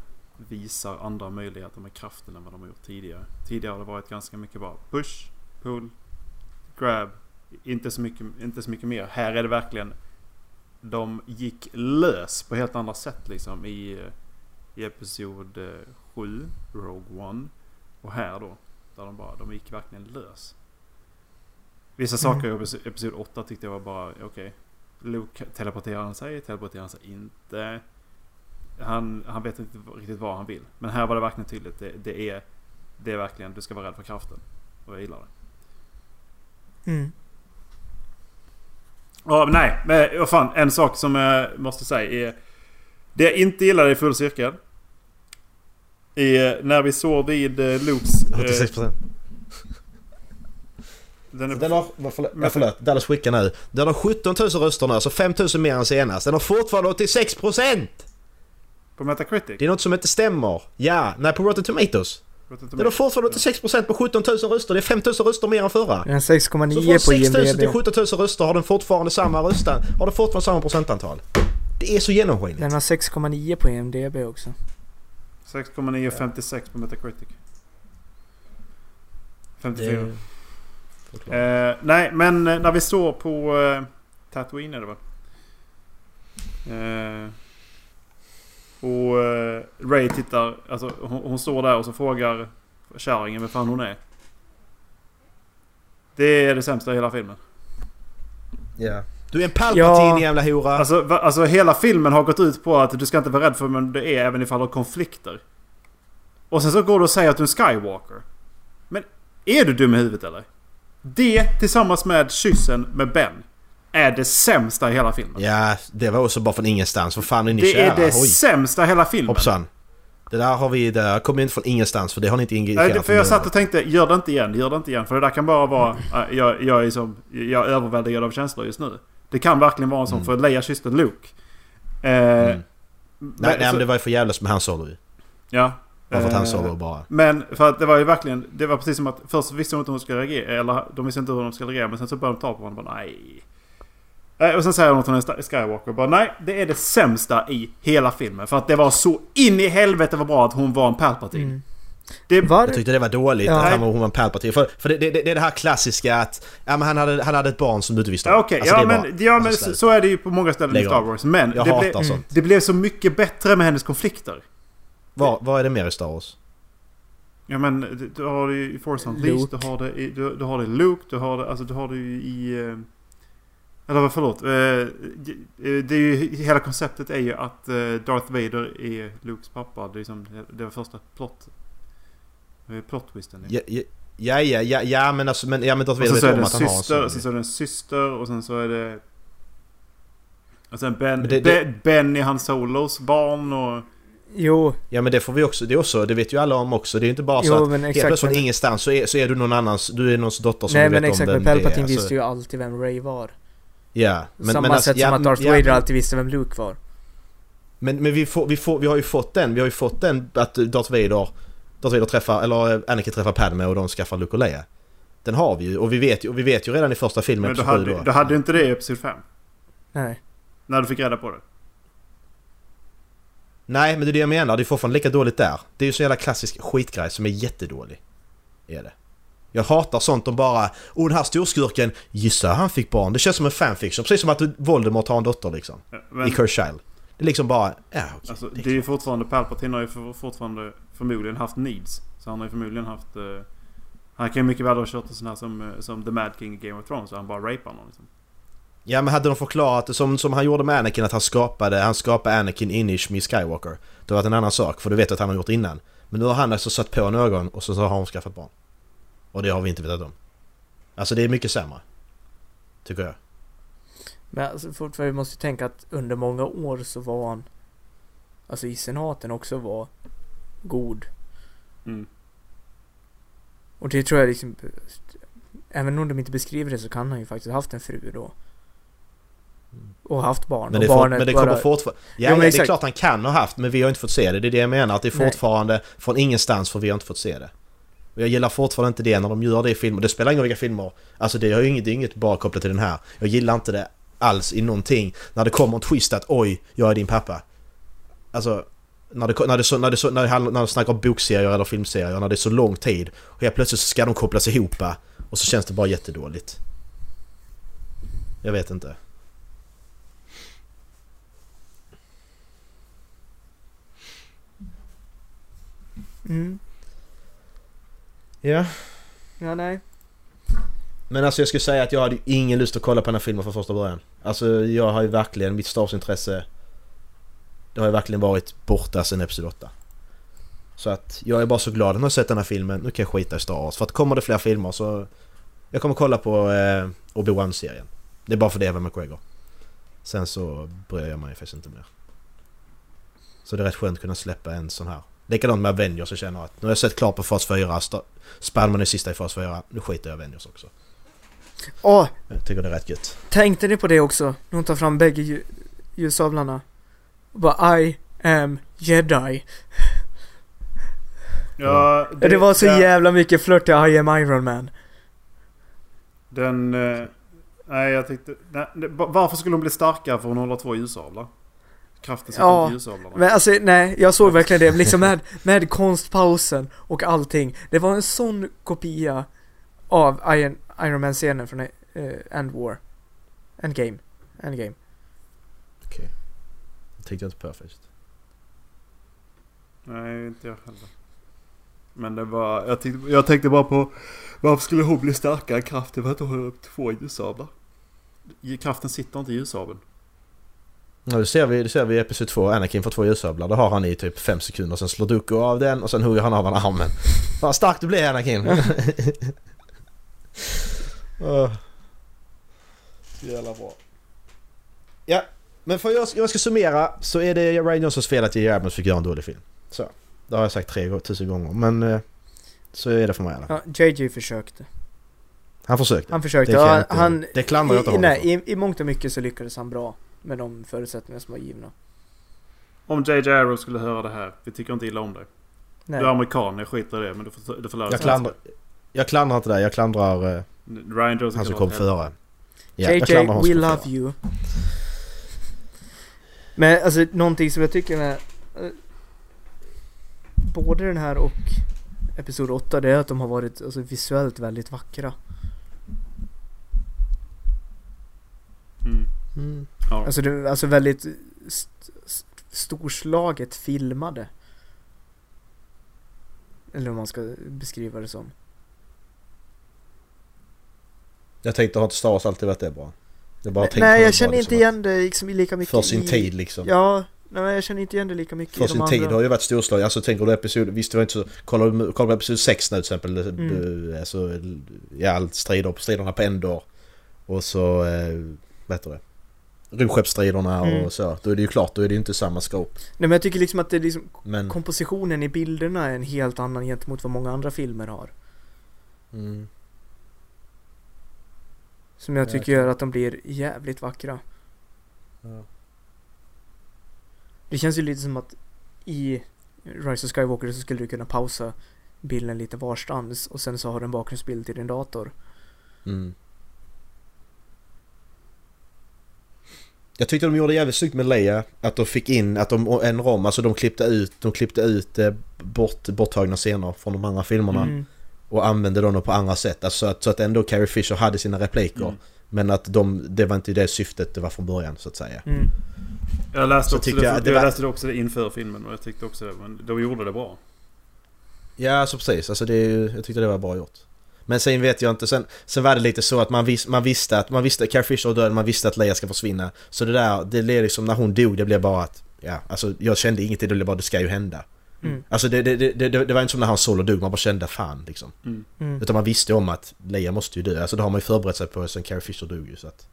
visar andra möjligheter med kraften än vad de har gjort tidigare. Tidigare har det varit ganska mycket bara push, pull, grab. Inte så mycket, inte så mycket mer. Här är det verkligen... De gick lös på helt andra sätt liksom i, eh, i Episod eh, 7, Rogue One. Och här då. Där de bara, de gick verkligen lös. Vissa Mm. saker i Episod- Episod 8 tyckte jag var bara, okej. Luke teleporterar han sig, teleporterar han sig inte. Han, han vet inte riktigt vad han vill. Men här var det verkligen tydligt. Det, det, är, det är verkligen, du ska vara rädd för kraften. Och jag gillar det. Mm. Ja, nej. Men vad fan. En sak som jag måste säga är... Det jag inte gillade i full cirkel. Är när vi såg vid eh, Lukes... eh, 86%. den är, Den har, förlåt, ja, förlåt, Dallas skickar nu. Den har 17 000 röster nu, alltså 5 000 mer än senast. Den har fortfarande 86%! På Metacritic. Det är något som inte stämmer. Ja, nej på Rotten Tomatoes. Vet inte Det är fortfarande 86% på 17 000 röster. Det är 5 000 röster mer än förra. Den har Så 6,9 från på 6 000 till IMDB. 17 000 röster har den fortfarande samma röstan. Har den fortfarande samma procentantal. Det är så genomskinligt. Den har 6,9 på IMDB också. 6,9 och 56 på Metacritic. 54. Eh, nej, men eh, när vi står på eh, Tatooine är det väl? Eh, och eh, Ray tittar, alltså hon, hon står där och så frågar kärringen vem fan hon är. Det är det sämsta i hela filmen. Ja. Du är en Palpatine Ja. jävla hora. Alltså, va, alltså hela filmen har gått ut på att du ska inte vara rädd för vem du är även ifall du har konflikter. Och sen så går du och säger att du är en Skywalker. Men är du dum i huvudet eller? Det tillsammans med kyssen med Ben är det sämsta i hela filmen. Ja, det var också bara från ingenstans. Vad fan är ni det kära? är det Oj. sämsta i hela filmen. Hoppsan. Det där har vi... Det där kommer inte från ingenstans för det har ni inte Nej, indikerat det- för jag satt och tänkte, gör det inte igen, gör det inte igen. För det där kan bara vara, äh, jag, jag är som, jag är överväldigad av känslor just nu. Det kan verkligen vara en sån, Mm. för Leia kysste Luke. Eh, Mm. Nej, nej så- men det var ju för jävligt med hans solo ju. Ja. Bara för att han Eh, solo bara... Men för att det var ju verkligen, det var precis som att först visste de inte hur de skulle reagera, eller de visste inte hur de skulle reagera, men sen så började de ta på honom och bara nej. Eh, Och sen säger de att hon är Skywalker och bara nej, det är det sämsta i hela filmen. För att det var så in i helvete vad bra att hon var en Palpatine. Mm. Det, Var... Jag tyckte det var dåligt Ja. att han var, hon var en Palpatine. För, för det, det, det är det här klassiska att... Ja men han hade, han hade ett barn som du inte visste om. Okej, Alltså, ja, men, bara- ja men alltså, så, så är det ju på många ställen Lägg i Star. Wars. Men det, sånt. det blev så mycket bättre med hennes konflikter. Vad, vad är det mer i Star Wars? Ja men du, har det i Force Unleashed, du har det i, du, du har det i Luke, du har det, alltså du har det i... eh, Eller vad förlåt. eh, det är ju, hela konceptet är ju att eh, Darth Vader är Lukes pappa. Det är liksom, det var första plot... eh, Plot twisten. Ja, ja, ja, ja, ja, men alltså... Men, ja men Darth och Vader sen vet så är om det en att han syster, och sen så är det en syster och sen så är det... Och sen Ben, Men det- det- ben i hans solos barn och... Jo, Ja men det får vi också, det är också, det vet ju alla om också. Det är ju inte bara så Jo, att men helt exakt, plötsligt från men- ingenstans så är, så är du någon annans, du är någons dotter som nej du vet men exakt, om men vem det är. Palpatine Alltså, visste ju alltid vem Ray var. Ja. Men, Samma men alltså, sätt ja, som att Darth ja, Vader alltid visste vem Luke var. Men, men vi, får, vi, får, vi har ju fått den, vi har ju fått den att Darth Vader, Darth Vader träffar, eller Anakin träffar Padme och de skaffar Luke och Leia. Den har vi ju och vi vet ju, och vi vet ju redan i första filmen, Men du hade, då. du hade inte det i Episod 5. Nej. När du fick reda på det. Nej men det är det jag menar, det är fortfarande lika dåligt där. Det är ju så jävla klassisk skitgrej som är jättedålig. Är det. Jag hatar sånt om bara Åh den här storskurken, gissa han fick barn. Det känns som en fanfiction, precis som att Voldemort har en dotter liksom. Men, I Child. Det är liksom bara, ja okej. alltså, det är ju fortfarande... Palpatine har ju fortfarande förmodligen haft needs. Så han har ju förmodligen haft... Eh, han kan ju mycket väl ha kört en sån här som, eh, som The Mad King i Game of Thrones. Så han bara rapar någon liksom. Ja men hade de förklarat som, som han gjorde med Anakin att han skapade, han skapade Anakin inish med Skywalker. Det var en annan sak för du vet att han har gjort innan. Men nu har han alltså satt på någon och så har hon skaffat barn. Och det har vi inte vetat om. Alltså det är mycket sämre. Tycker jag. Men alltså, fortfarande vi måste tänka att under många år så var han Alltså i senaten också var god. Mm. Och det tror jag liksom Även om de inte beskriver det så kan han ju faktiskt haft en fru då. Och haft barn. Men det, och barnet men det bara... kommer fortfarande... Ja, Jo, ja, men det är klart han kan ha haft men vi har inte fått se det. Det är det jag menar. Att det är Nej. fortfarande från ingenstans för vi har inte fått se det. Och jag gillar fortfarande inte det när de gör det i filmer. Det spelar ingen roll vilka filmer. Alltså det är ju inget, det är inget bara kopplat till den här. Jag gillar inte det alls i någonting. När det kommer en twist att oj, jag är din pappa. Alltså... När det, när det, så, när det, så, när det, när det snackar om bokserier eller filmserier, när det är så lång tid. Och helt plötsligt så ska de kopplas ihop. Och så känns det bara jättedåligt. Jag vet inte. Mm. Ja. Ja, nej. Men alltså jag skulle säga att jag hade ju ingen lust att kolla på den här filmen från första början. Alltså jag har ju verkligen, mitt Star Wars-intresse Det har ju verkligen varit borta sedan Episod 8. Så att jag är bara så glad att jag har sett den här filmen. Nu kan jag skita i Star Wars. För att kommer det fler filmer så... Jag kommer kolla på eh, Obi-Wan-serien. Det är bara för det Evan McGregor. Sen så bryr jag mig faktiskt inte mer. Så det är rätt skönt att kunna släppa en sån här. Likadant med Avengers så känner jag att nu har jag sett klart på fas 4. Sta- Spiderman är sista i fas 4. Nu skiter jag i Avengers också. Åh, Jag tycker det är rätt gött. tänkte ni på det också? När hon tar fram bägge lju- ljussablarna. Och bara I am jedi. Ja, Det, det var så den- jävla mycket flört till I am Iron Man. Den... eh, nej, jag tyckte... Nej, varför skulle hon bli starkare för hon håller två ljusablar? Kraften sitter Ja, ljusablarna. Men alltså nej, jag såg verkligen det, liksom med, med konstpausen och allting. Det var en sån kopia av Iron, Iron Man-scenen från uh, End War. Endgame. Endgame. Okej. Jag tänkte inte på faktiskt. Nej, inte jag heller. Men det var... Jag tänkte, jag tänkte bara på... Varför skulle hon bli starkare? Kraften för att hon håller upp två ljusablar. Kraften sitter inte i ljusabeln. Ja, det ser vi, det ser vi i Episod 2. Anakin får två ljusablar. Det har han i typ fem sekunder. Sen slår Dooku av den och sen hugger han av honom armen. Vad stark du blir Anakin! (laughs) Åh. Så jävla bra. Ja, men för jag, jag ska summera så är det Ryan Johnsons fel att J.J. Abrams fick göra en dålig film. Så. Det har jag sagt tre tusen gånger men eh, så är det för mig i alla fall. Ja, JJ försökte. Han försökte. Han försökte. Det Ja, inte- han, det klandrar jag inte i, honom nej, för. i, I mångt och mycket så lyckades han bra med de förutsättningar som var givna. Om JJ Arrow skulle höra det här. Vi tycker inte illa om dig. Nej. Du är amerikan, jag skiter i det. Men du får, du får lära dig Jag klandrar, jag klandrar inte det. Jag klandrar eh, Ryan Johnson han som kom före. Ja, JJ, we love före. you. Men alltså någonting som jag tycker med eh, både den här och Episod 8 det är att de har varit alltså, visuellt väldigt vackra. Mm. Mm. Ja. Alltså, det, alltså väldigt st st storslaget filmade. Eller om man ska beskriva det som. Jag tänkte har inte Star Wars alltid varit det bra? Är bara Nej jag känner inte liksom igen det liksom lika mycket För sin i... tid liksom. Ja, nej, men jag känner inte igen det lika mycket För sin andra. tid har ju varit storslagen. Alltså tänker du episod... Visst det var inte så... Kollar du kollar på episod 6 nu till exempel. Mm. Mm. Alltså, ja, allt strider, striderna på Endor. Och så... Eh, vad heter det? Rymdskeppsstriderna Mm. och så. Då är det ju klart, då är det ju inte samma scope. Nej men jag tycker liksom att det är liksom Men... kompositionen i bilderna är en helt annan gentemot vad många andra filmer har. Mm. Som jag Ja, tycker gör att de blir jävligt vackra. Ja. Det känns ju lite som att i Rise of Skywalker så skulle du kunna pausa bilden lite varstans och sen så har du en bakgrundsbild till din dator. Mm. Jag tyckte de gjorde jävligt snyggt med Leia. Att de fick in, att de, en rom, alltså de klippte ut, de klippte ut eh, bort, borttagna scener från de andra filmerna. Mm. Och använde dem på andra sätt. Alltså att, så att ändå Carrie Fisher hade sina repliker. Mm. Men att de, det var inte det syftet det var från början så att säga. Mm. Jag läste, Så också det, jag jag, det var- läste det också det inför filmen och jag tyckte också det. Men de gjorde det bra. Ja, alltså precis. Alltså det, jag tyckte det var bra gjort. Men sen vet jag inte, sen, sen var det lite så att man, vis, man visste att, man visste att Carrie Fisher är död, man visste att Leia ska försvinna. Så det där, det blev liksom när hon dog, det blev bara att, ja, alltså jag kände ingenting, det blev bara det ska ju hända. Mm. Alltså det, det, det, det, det var inte som när han solo dog, man bara kände fan liksom. Mm. Mm. Utan man visste om att Leia måste ju dö, alltså det har man ju förberett sig på sen Carrie Fisher dog ju så att.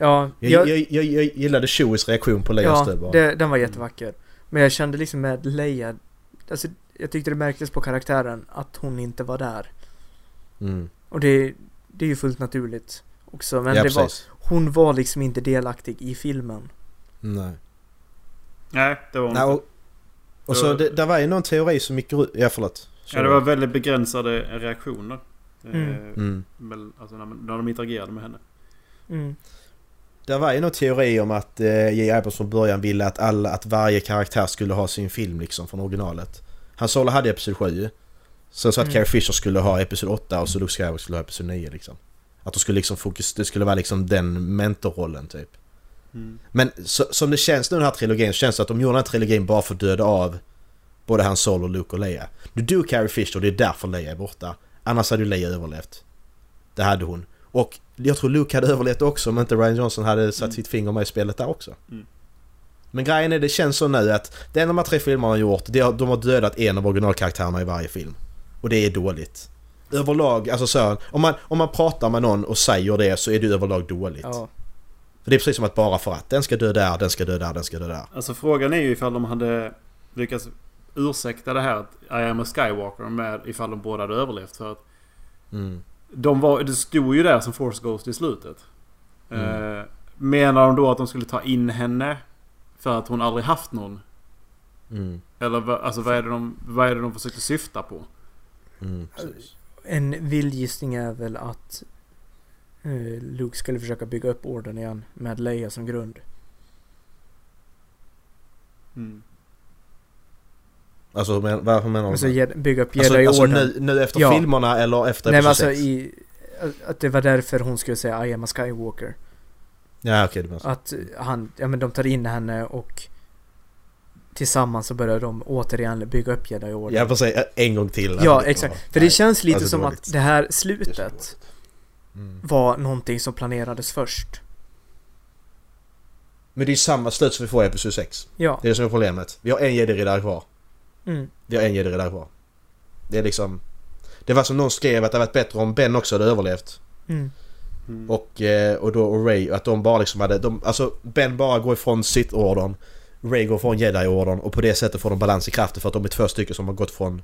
Ja, Jag, jag, jag, jag, jag gillade Chewies reaktion på Leias ja död bara. det, den var jättevacker. Men jag kände liksom med Leia, alltså jag tyckte det märktes på karaktären att hon inte var där. Mm. Och det, det är ju fullt naturligt också. Men ja, det var, hon var liksom inte delaktig i filmen. Nej. Nej, det var hon Nej, inte. och, och så det, det var ju någon teori som gick ut... Ja, förlåt. Ja, det var väldigt begränsade reaktioner. Mm. Eh, Mm. väl, alltså när, när de interagerade med henne. Mm. Det var ju någon teori om att eh, J. Abrams från början ville att, alla, att varje karaktär skulle ha sin film liksom från originalet. Han Solo hade Episod 7. Sen så att Mm. Carrie Fisher skulle ha Episod 8 och så Luke Skywalker skulle ha Episod 9 liksom. Att de skulle liksom fokus, det skulle vara liksom den mentorrollen typ. Mm. Men så, som det känns nu den här trilogin så känns det att de gjorde den här trilogin bara för att döda av både Han Solo, Luke och Leia. Nu dog Carrie Fisher och det är därför Leia är borta. Annars hade ju Leia överlevt. Det hade hon. Och jag tror Luke hade överlevt också om inte Ryan Johnson hade satt Mm. sitt finger med i spelet där också. Mm. Men grejen är, det känns så nu att det enda de här tre filmerna har gjort, det har, de har dödat en av originalkaraktärerna i varje film. Och det är dåligt. Överlag, alltså så, om man, om man pratar med någon och säger det så är det överlag dåligt. Ja. För det är precis som att bara för att den ska dö där, den ska dö där, den ska dö där. Alltså frågan är ju ifall de hade lyckats ursäkta det här att I am a Skywalker med ifall de båda hade överlevt. För att Mm. de var, det stod ju där som Force Ghost i slutet. Mm. Eh, menar de då att de skulle ta in henne för att hon aldrig haft någon Mm. Eller vad- alltså, vad, är det de, vad är det de försöker syfta på? Mm. En vild gissning är väl att eh, Luke skulle försöka bygga upp orden igen med Leia som grund. Mm. Alltså men, varför menar du? Alltså det? bygga upp alltså, alltså Jedi-orden. nu, nu efter Ja. filmerna eller efter Nej men alltså i... Att det var därför hon skulle säga I am a Skywalker. Ja okej, det. Att han, ja men de tar in henne och tillsammans så börjar de återigen bygga upp Jedi-orden. Jag får säga en gång till. Ja, exakt. ja. För Nej, det känns lite alltså, som dåligt. att det här slutet dåligt. Mm. var någonting som planerades först. Men det är samma slut som vi får i Episod 6. Ja. Det är det som är problemet. Vi har en jedi-riddare kvar. Mm. Vi har en jedi-riddare kvar. Det är liksom... Det var som någon skrev att det hade varit bättre om Ben också hade överlevt. Mm. Mm. Och, eh, och då och Ray, att de bara liksom hade... De, alltså Ben bara går ifrån sitt orden Ray går från jedi-orden och på det sättet får de balans i kraften för att de är två stycken som har gått från,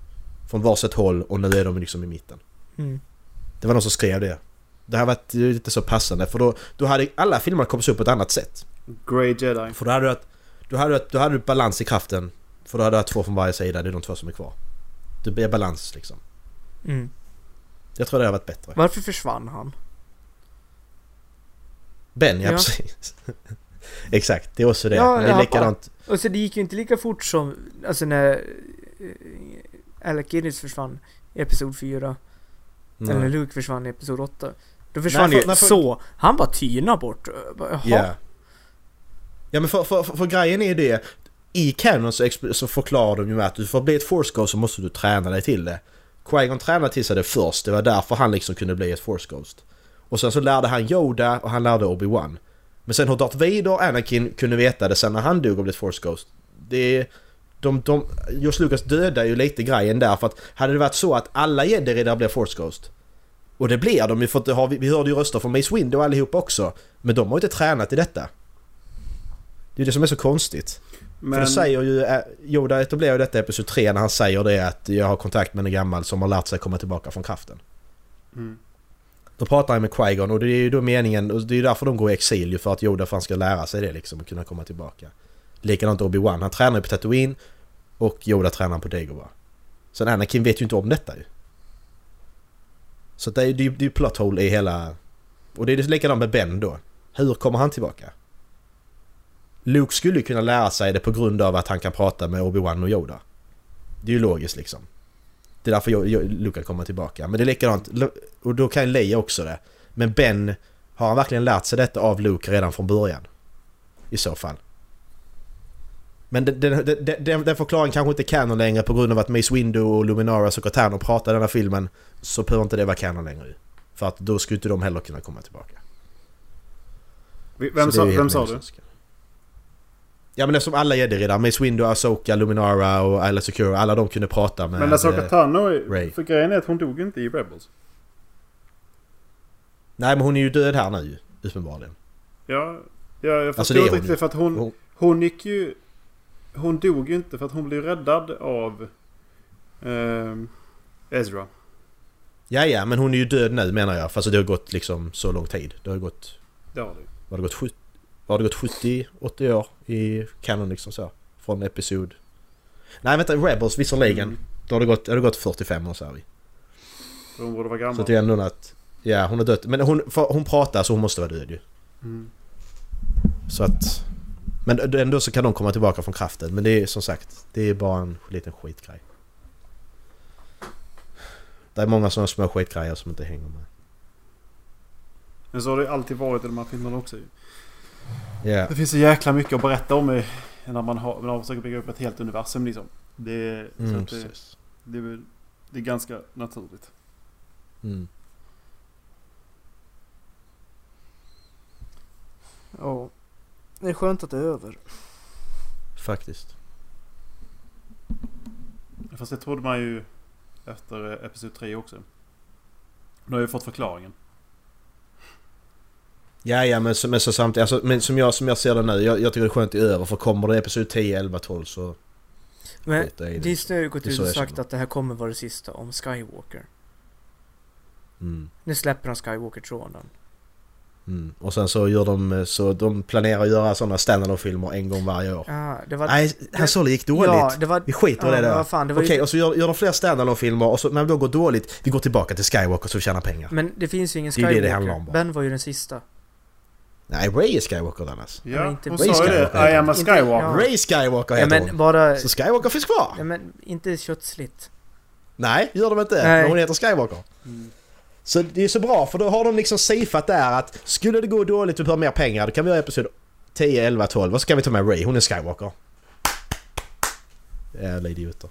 från varsitt håll och nu är de liksom i mitten. Mm. Det var någon som skrev det. Det här var lite så passande för då, då hade alla filmer kommit upp på ett annat sätt. Grey Jedi. För då hade du haft, då hade du, då hade du balans i kraften. För då hade du haft två från varje sida, det är de två som är kvar. Det blir balans liksom. Mm. Jag tror det hade varit bättre. Varför försvann han? Ben, ja, Ja. precis. (laughs) Exakt, det är också det. Ja, det är ja, likadant. Och så det gick ju inte lika fort som, alltså när eh, Alec Guinness försvann i Episod 4. Eller när Nej. Luke försvann i Episod 8. Då försvann Nej, för- ju nej, för- så. Han bara tynar bort. Jaha. Ja. Ja men för, för, för, grejen är det. I Canon så förklarar de ju med att du för att bli ett Force Ghost så måste du träna dig till det. Qui-Gon tränade till sig det först. Det var därför han liksom kunde bli ett Force Ghost. Och sen så lärde han Yoda och han lärde Obi-Wan. Men sen hur Darth Vader och Anakin kunde veta det sen när han dog och blev Force Ghost. Det... De, de, George Lucas dödar ju lite grejen där för att hade det varit så att alla jedi-riddare blev Force Ghost och det blir de ju för att har, vi, hörde ju röster från Mace Windu allihopa också. Men de har ju inte tränat i detta. Det är det som är så konstigt. För Men, det säger ju, eh, Yoda etablerar ju detta i Episod 3 när han säger det att jag har kontakt med en gammal som har lärt sig komma tillbaka från kraften. Mm. Då pratar han med Qui-Gon och det är ju då meningen, och det är ju därför de går i exil ju för att Yoda fan ska lära sig det liksom och kunna komma tillbaka. Likadant Obi-Wan, han tränar ju på Tatooine och Yoda tränar på Dagobah. Sen Anakin vet ju inte om detta ju. Så det är ju det är ju plot hole i hela... Och det är likadant med Ben då. Hur kommer han tillbaka? Luke skulle ju kunna lära sig det på grund av att han kan prata med Obi-Wan och Yoda. Det är ju logiskt liksom. Det är därför jag, jag, Luke kan komma tillbaka. Men det är likadant, och då kan Leia också det. Men Ben, har han verkligen lärt sig detta av Luke redan från början? I så fall. Men den, den, den, den, förklaringen kanske inte är canon längre på grund av att Mace Windu och Luminaras och Cortana pratar i den här filmen. Så behöver inte det vara canon längre ju. För att då skulle inte de heller kunna komma tillbaka. vem sa, ju vem sa du? Ja men eftersom alla jedi-riddare, Mace Windu, Asoka, Luminara och Ayla Secure, alla de kunde prata med... Men Asoka eh, Tano, Ray. för grejen är att hon dog inte i Rebels. Nej men hon är ju död här nu uppenbarligen. Ja, ja jag Alltså, förstår det är inte riktigt för att hon, Hon- hon gick ju... Hon dog ju inte för att hon blev räddad av ehm, Ezra. Ja ja, men hon är ju död nu menar jag. Fast det har gått liksom så lång tid. Det har gått... Det har du. Har det gått, sju- har det gått 70-80 år i canon liksom så? Från episod... Nej vänta, Rebels visserligen. Mm. Då har det gått, har det gått 45 år säger vi. Hon borde vara gammal. Så det är ändå att... Ja, hon har dött. Men hon, hon pratar så hon måste vara död ju. Mm. Så att... Men ändå så kan de komma tillbaka från kraften. Men det är som sagt, det är bara en liten skitgrej. Det är många sådana små skitgrejer som inte hänger med. Men så har det alltid varit i de här filmerna också ju. Ja. Det finns så jäkla mycket att berätta om när man, har, när man försöker bygga upp ett helt universum liksom. Det, så Mm, att det, det, det är ganska naturligt. Mm. Ja. Det är skönt att det är över. Faktiskt. Fast det trodde man ju efter eh, Episod 3 också. Nu har jag fått förklaringen. Ja, ja men, men så samtidigt, alltså, men som jag, som jag ser det nu, jag, jag tycker det är skönt det är över för kommer det episod 10, 11, 12 så Men i. Disney har ju gått ut och sagt att det här kommer vara det sista om Skywalker. Mm. Nu släpper han Skywalker-tråden. Mm. Och sen så gör de, så de planerar att göra sådana standalone filmer en gång varje år. Ja, det var... Nej, Han Solo gick dåligt. Ja, det var... Vi skiter i ja, det där. fan, det var ju- Okej, och så gör, gör de fler standalone filmer och så när det då går dåligt, vi går tillbaka till Skywalker så vi tjänar pengar. Men det finns ju ingen Det är det Skywalker. det handlar om bara. Ben var ju den sista. Nej, Ray är Skywalker. Men Ja, inte hon Ray sa ju det. I am a Inte- Skywalker. Ja. Ray Skywalker Ja, heter men hon. bara... Så Skywalker finns kvar. Ja, men inte köttsligt. Nej, gör de inte. Nej. Men hon heter Skywalker. Så det är så bra för då har de liksom safeat där att skulle det gå dåligt och vi behöver mer pengar då kan vi göra episod 10, 11, 12 och så kan vi ta med Ray. Hon är Skywalker. Jävla idioter.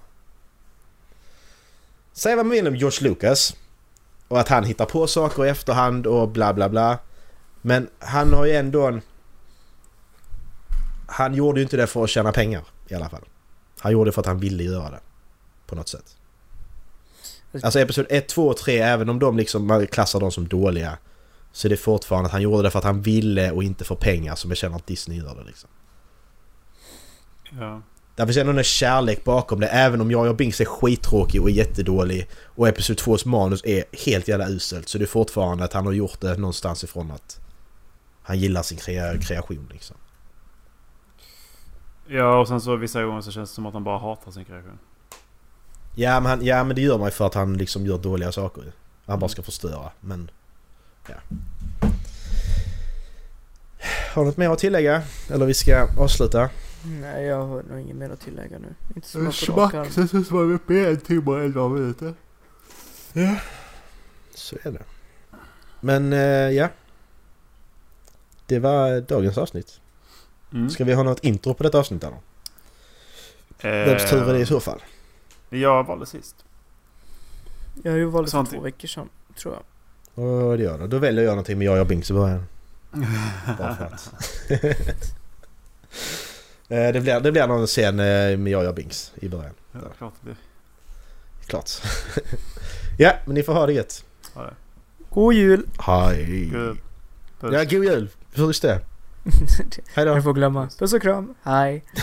Säg vad man vill om George Lucas. Och att han hittar på saker i efterhand och bla bla bla. Men han har ju ändå en... Han gjorde ju inte det för att tjäna pengar i alla fall. Han gjorde det för att han ville göra det. På något sätt. Alltså episod 1, 2 och 3, även om de liksom, man klassar dem som dåliga. Så är det fortfarande att han gjorde det för att han ville och inte för pengar som jag känner att Disney gör det liksom. Ja. Där finns ändå en kärlek bakom det, även om jag och Binks är skittråkig och jättedålig. Och Episod 2s manus är helt jävla uselt. Så det är fortfarande att han har gjort det någonstans ifrån att han gillar sin krea- kreation liksom. ja, och sen så vissa gånger så känns det som att han bara hatar sin kreation. Ja men, han, ja men det gör man ju för att han liksom gör dåliga saker. Han bara ska förstöra, men... Ja. Har du något mer att tillägga? Eller vi ska avsluta? Nej, jag har nog inget mer att tillägga nu. Inte så rak arm. så var vi uppe i en timme och elva minuter. Så är det. Men eh, ja. Det var dagens avsnitt. Mm. Ska vi ha något intro på detta avsnitt eller? Vems tur är det i så fall? Eh, Jag valde sist. Jag har ju valt för två veckor sedan, tror jag. Och det gör det. Då väljer jag någonting med jag och Binks i början. (laughs) Bara för att. (laughs) Eh, det, blir, det blir någon scen eh, med jag och Binks i början. Ja, klart det blir. Klart. (laughs) ja, men ni får ha det gött. Det. God jul! Hej. Puss. Ja, god jul. Just (laughs) det. Hej då. Jag får glömma. Puss och kram. Hej! (laughs)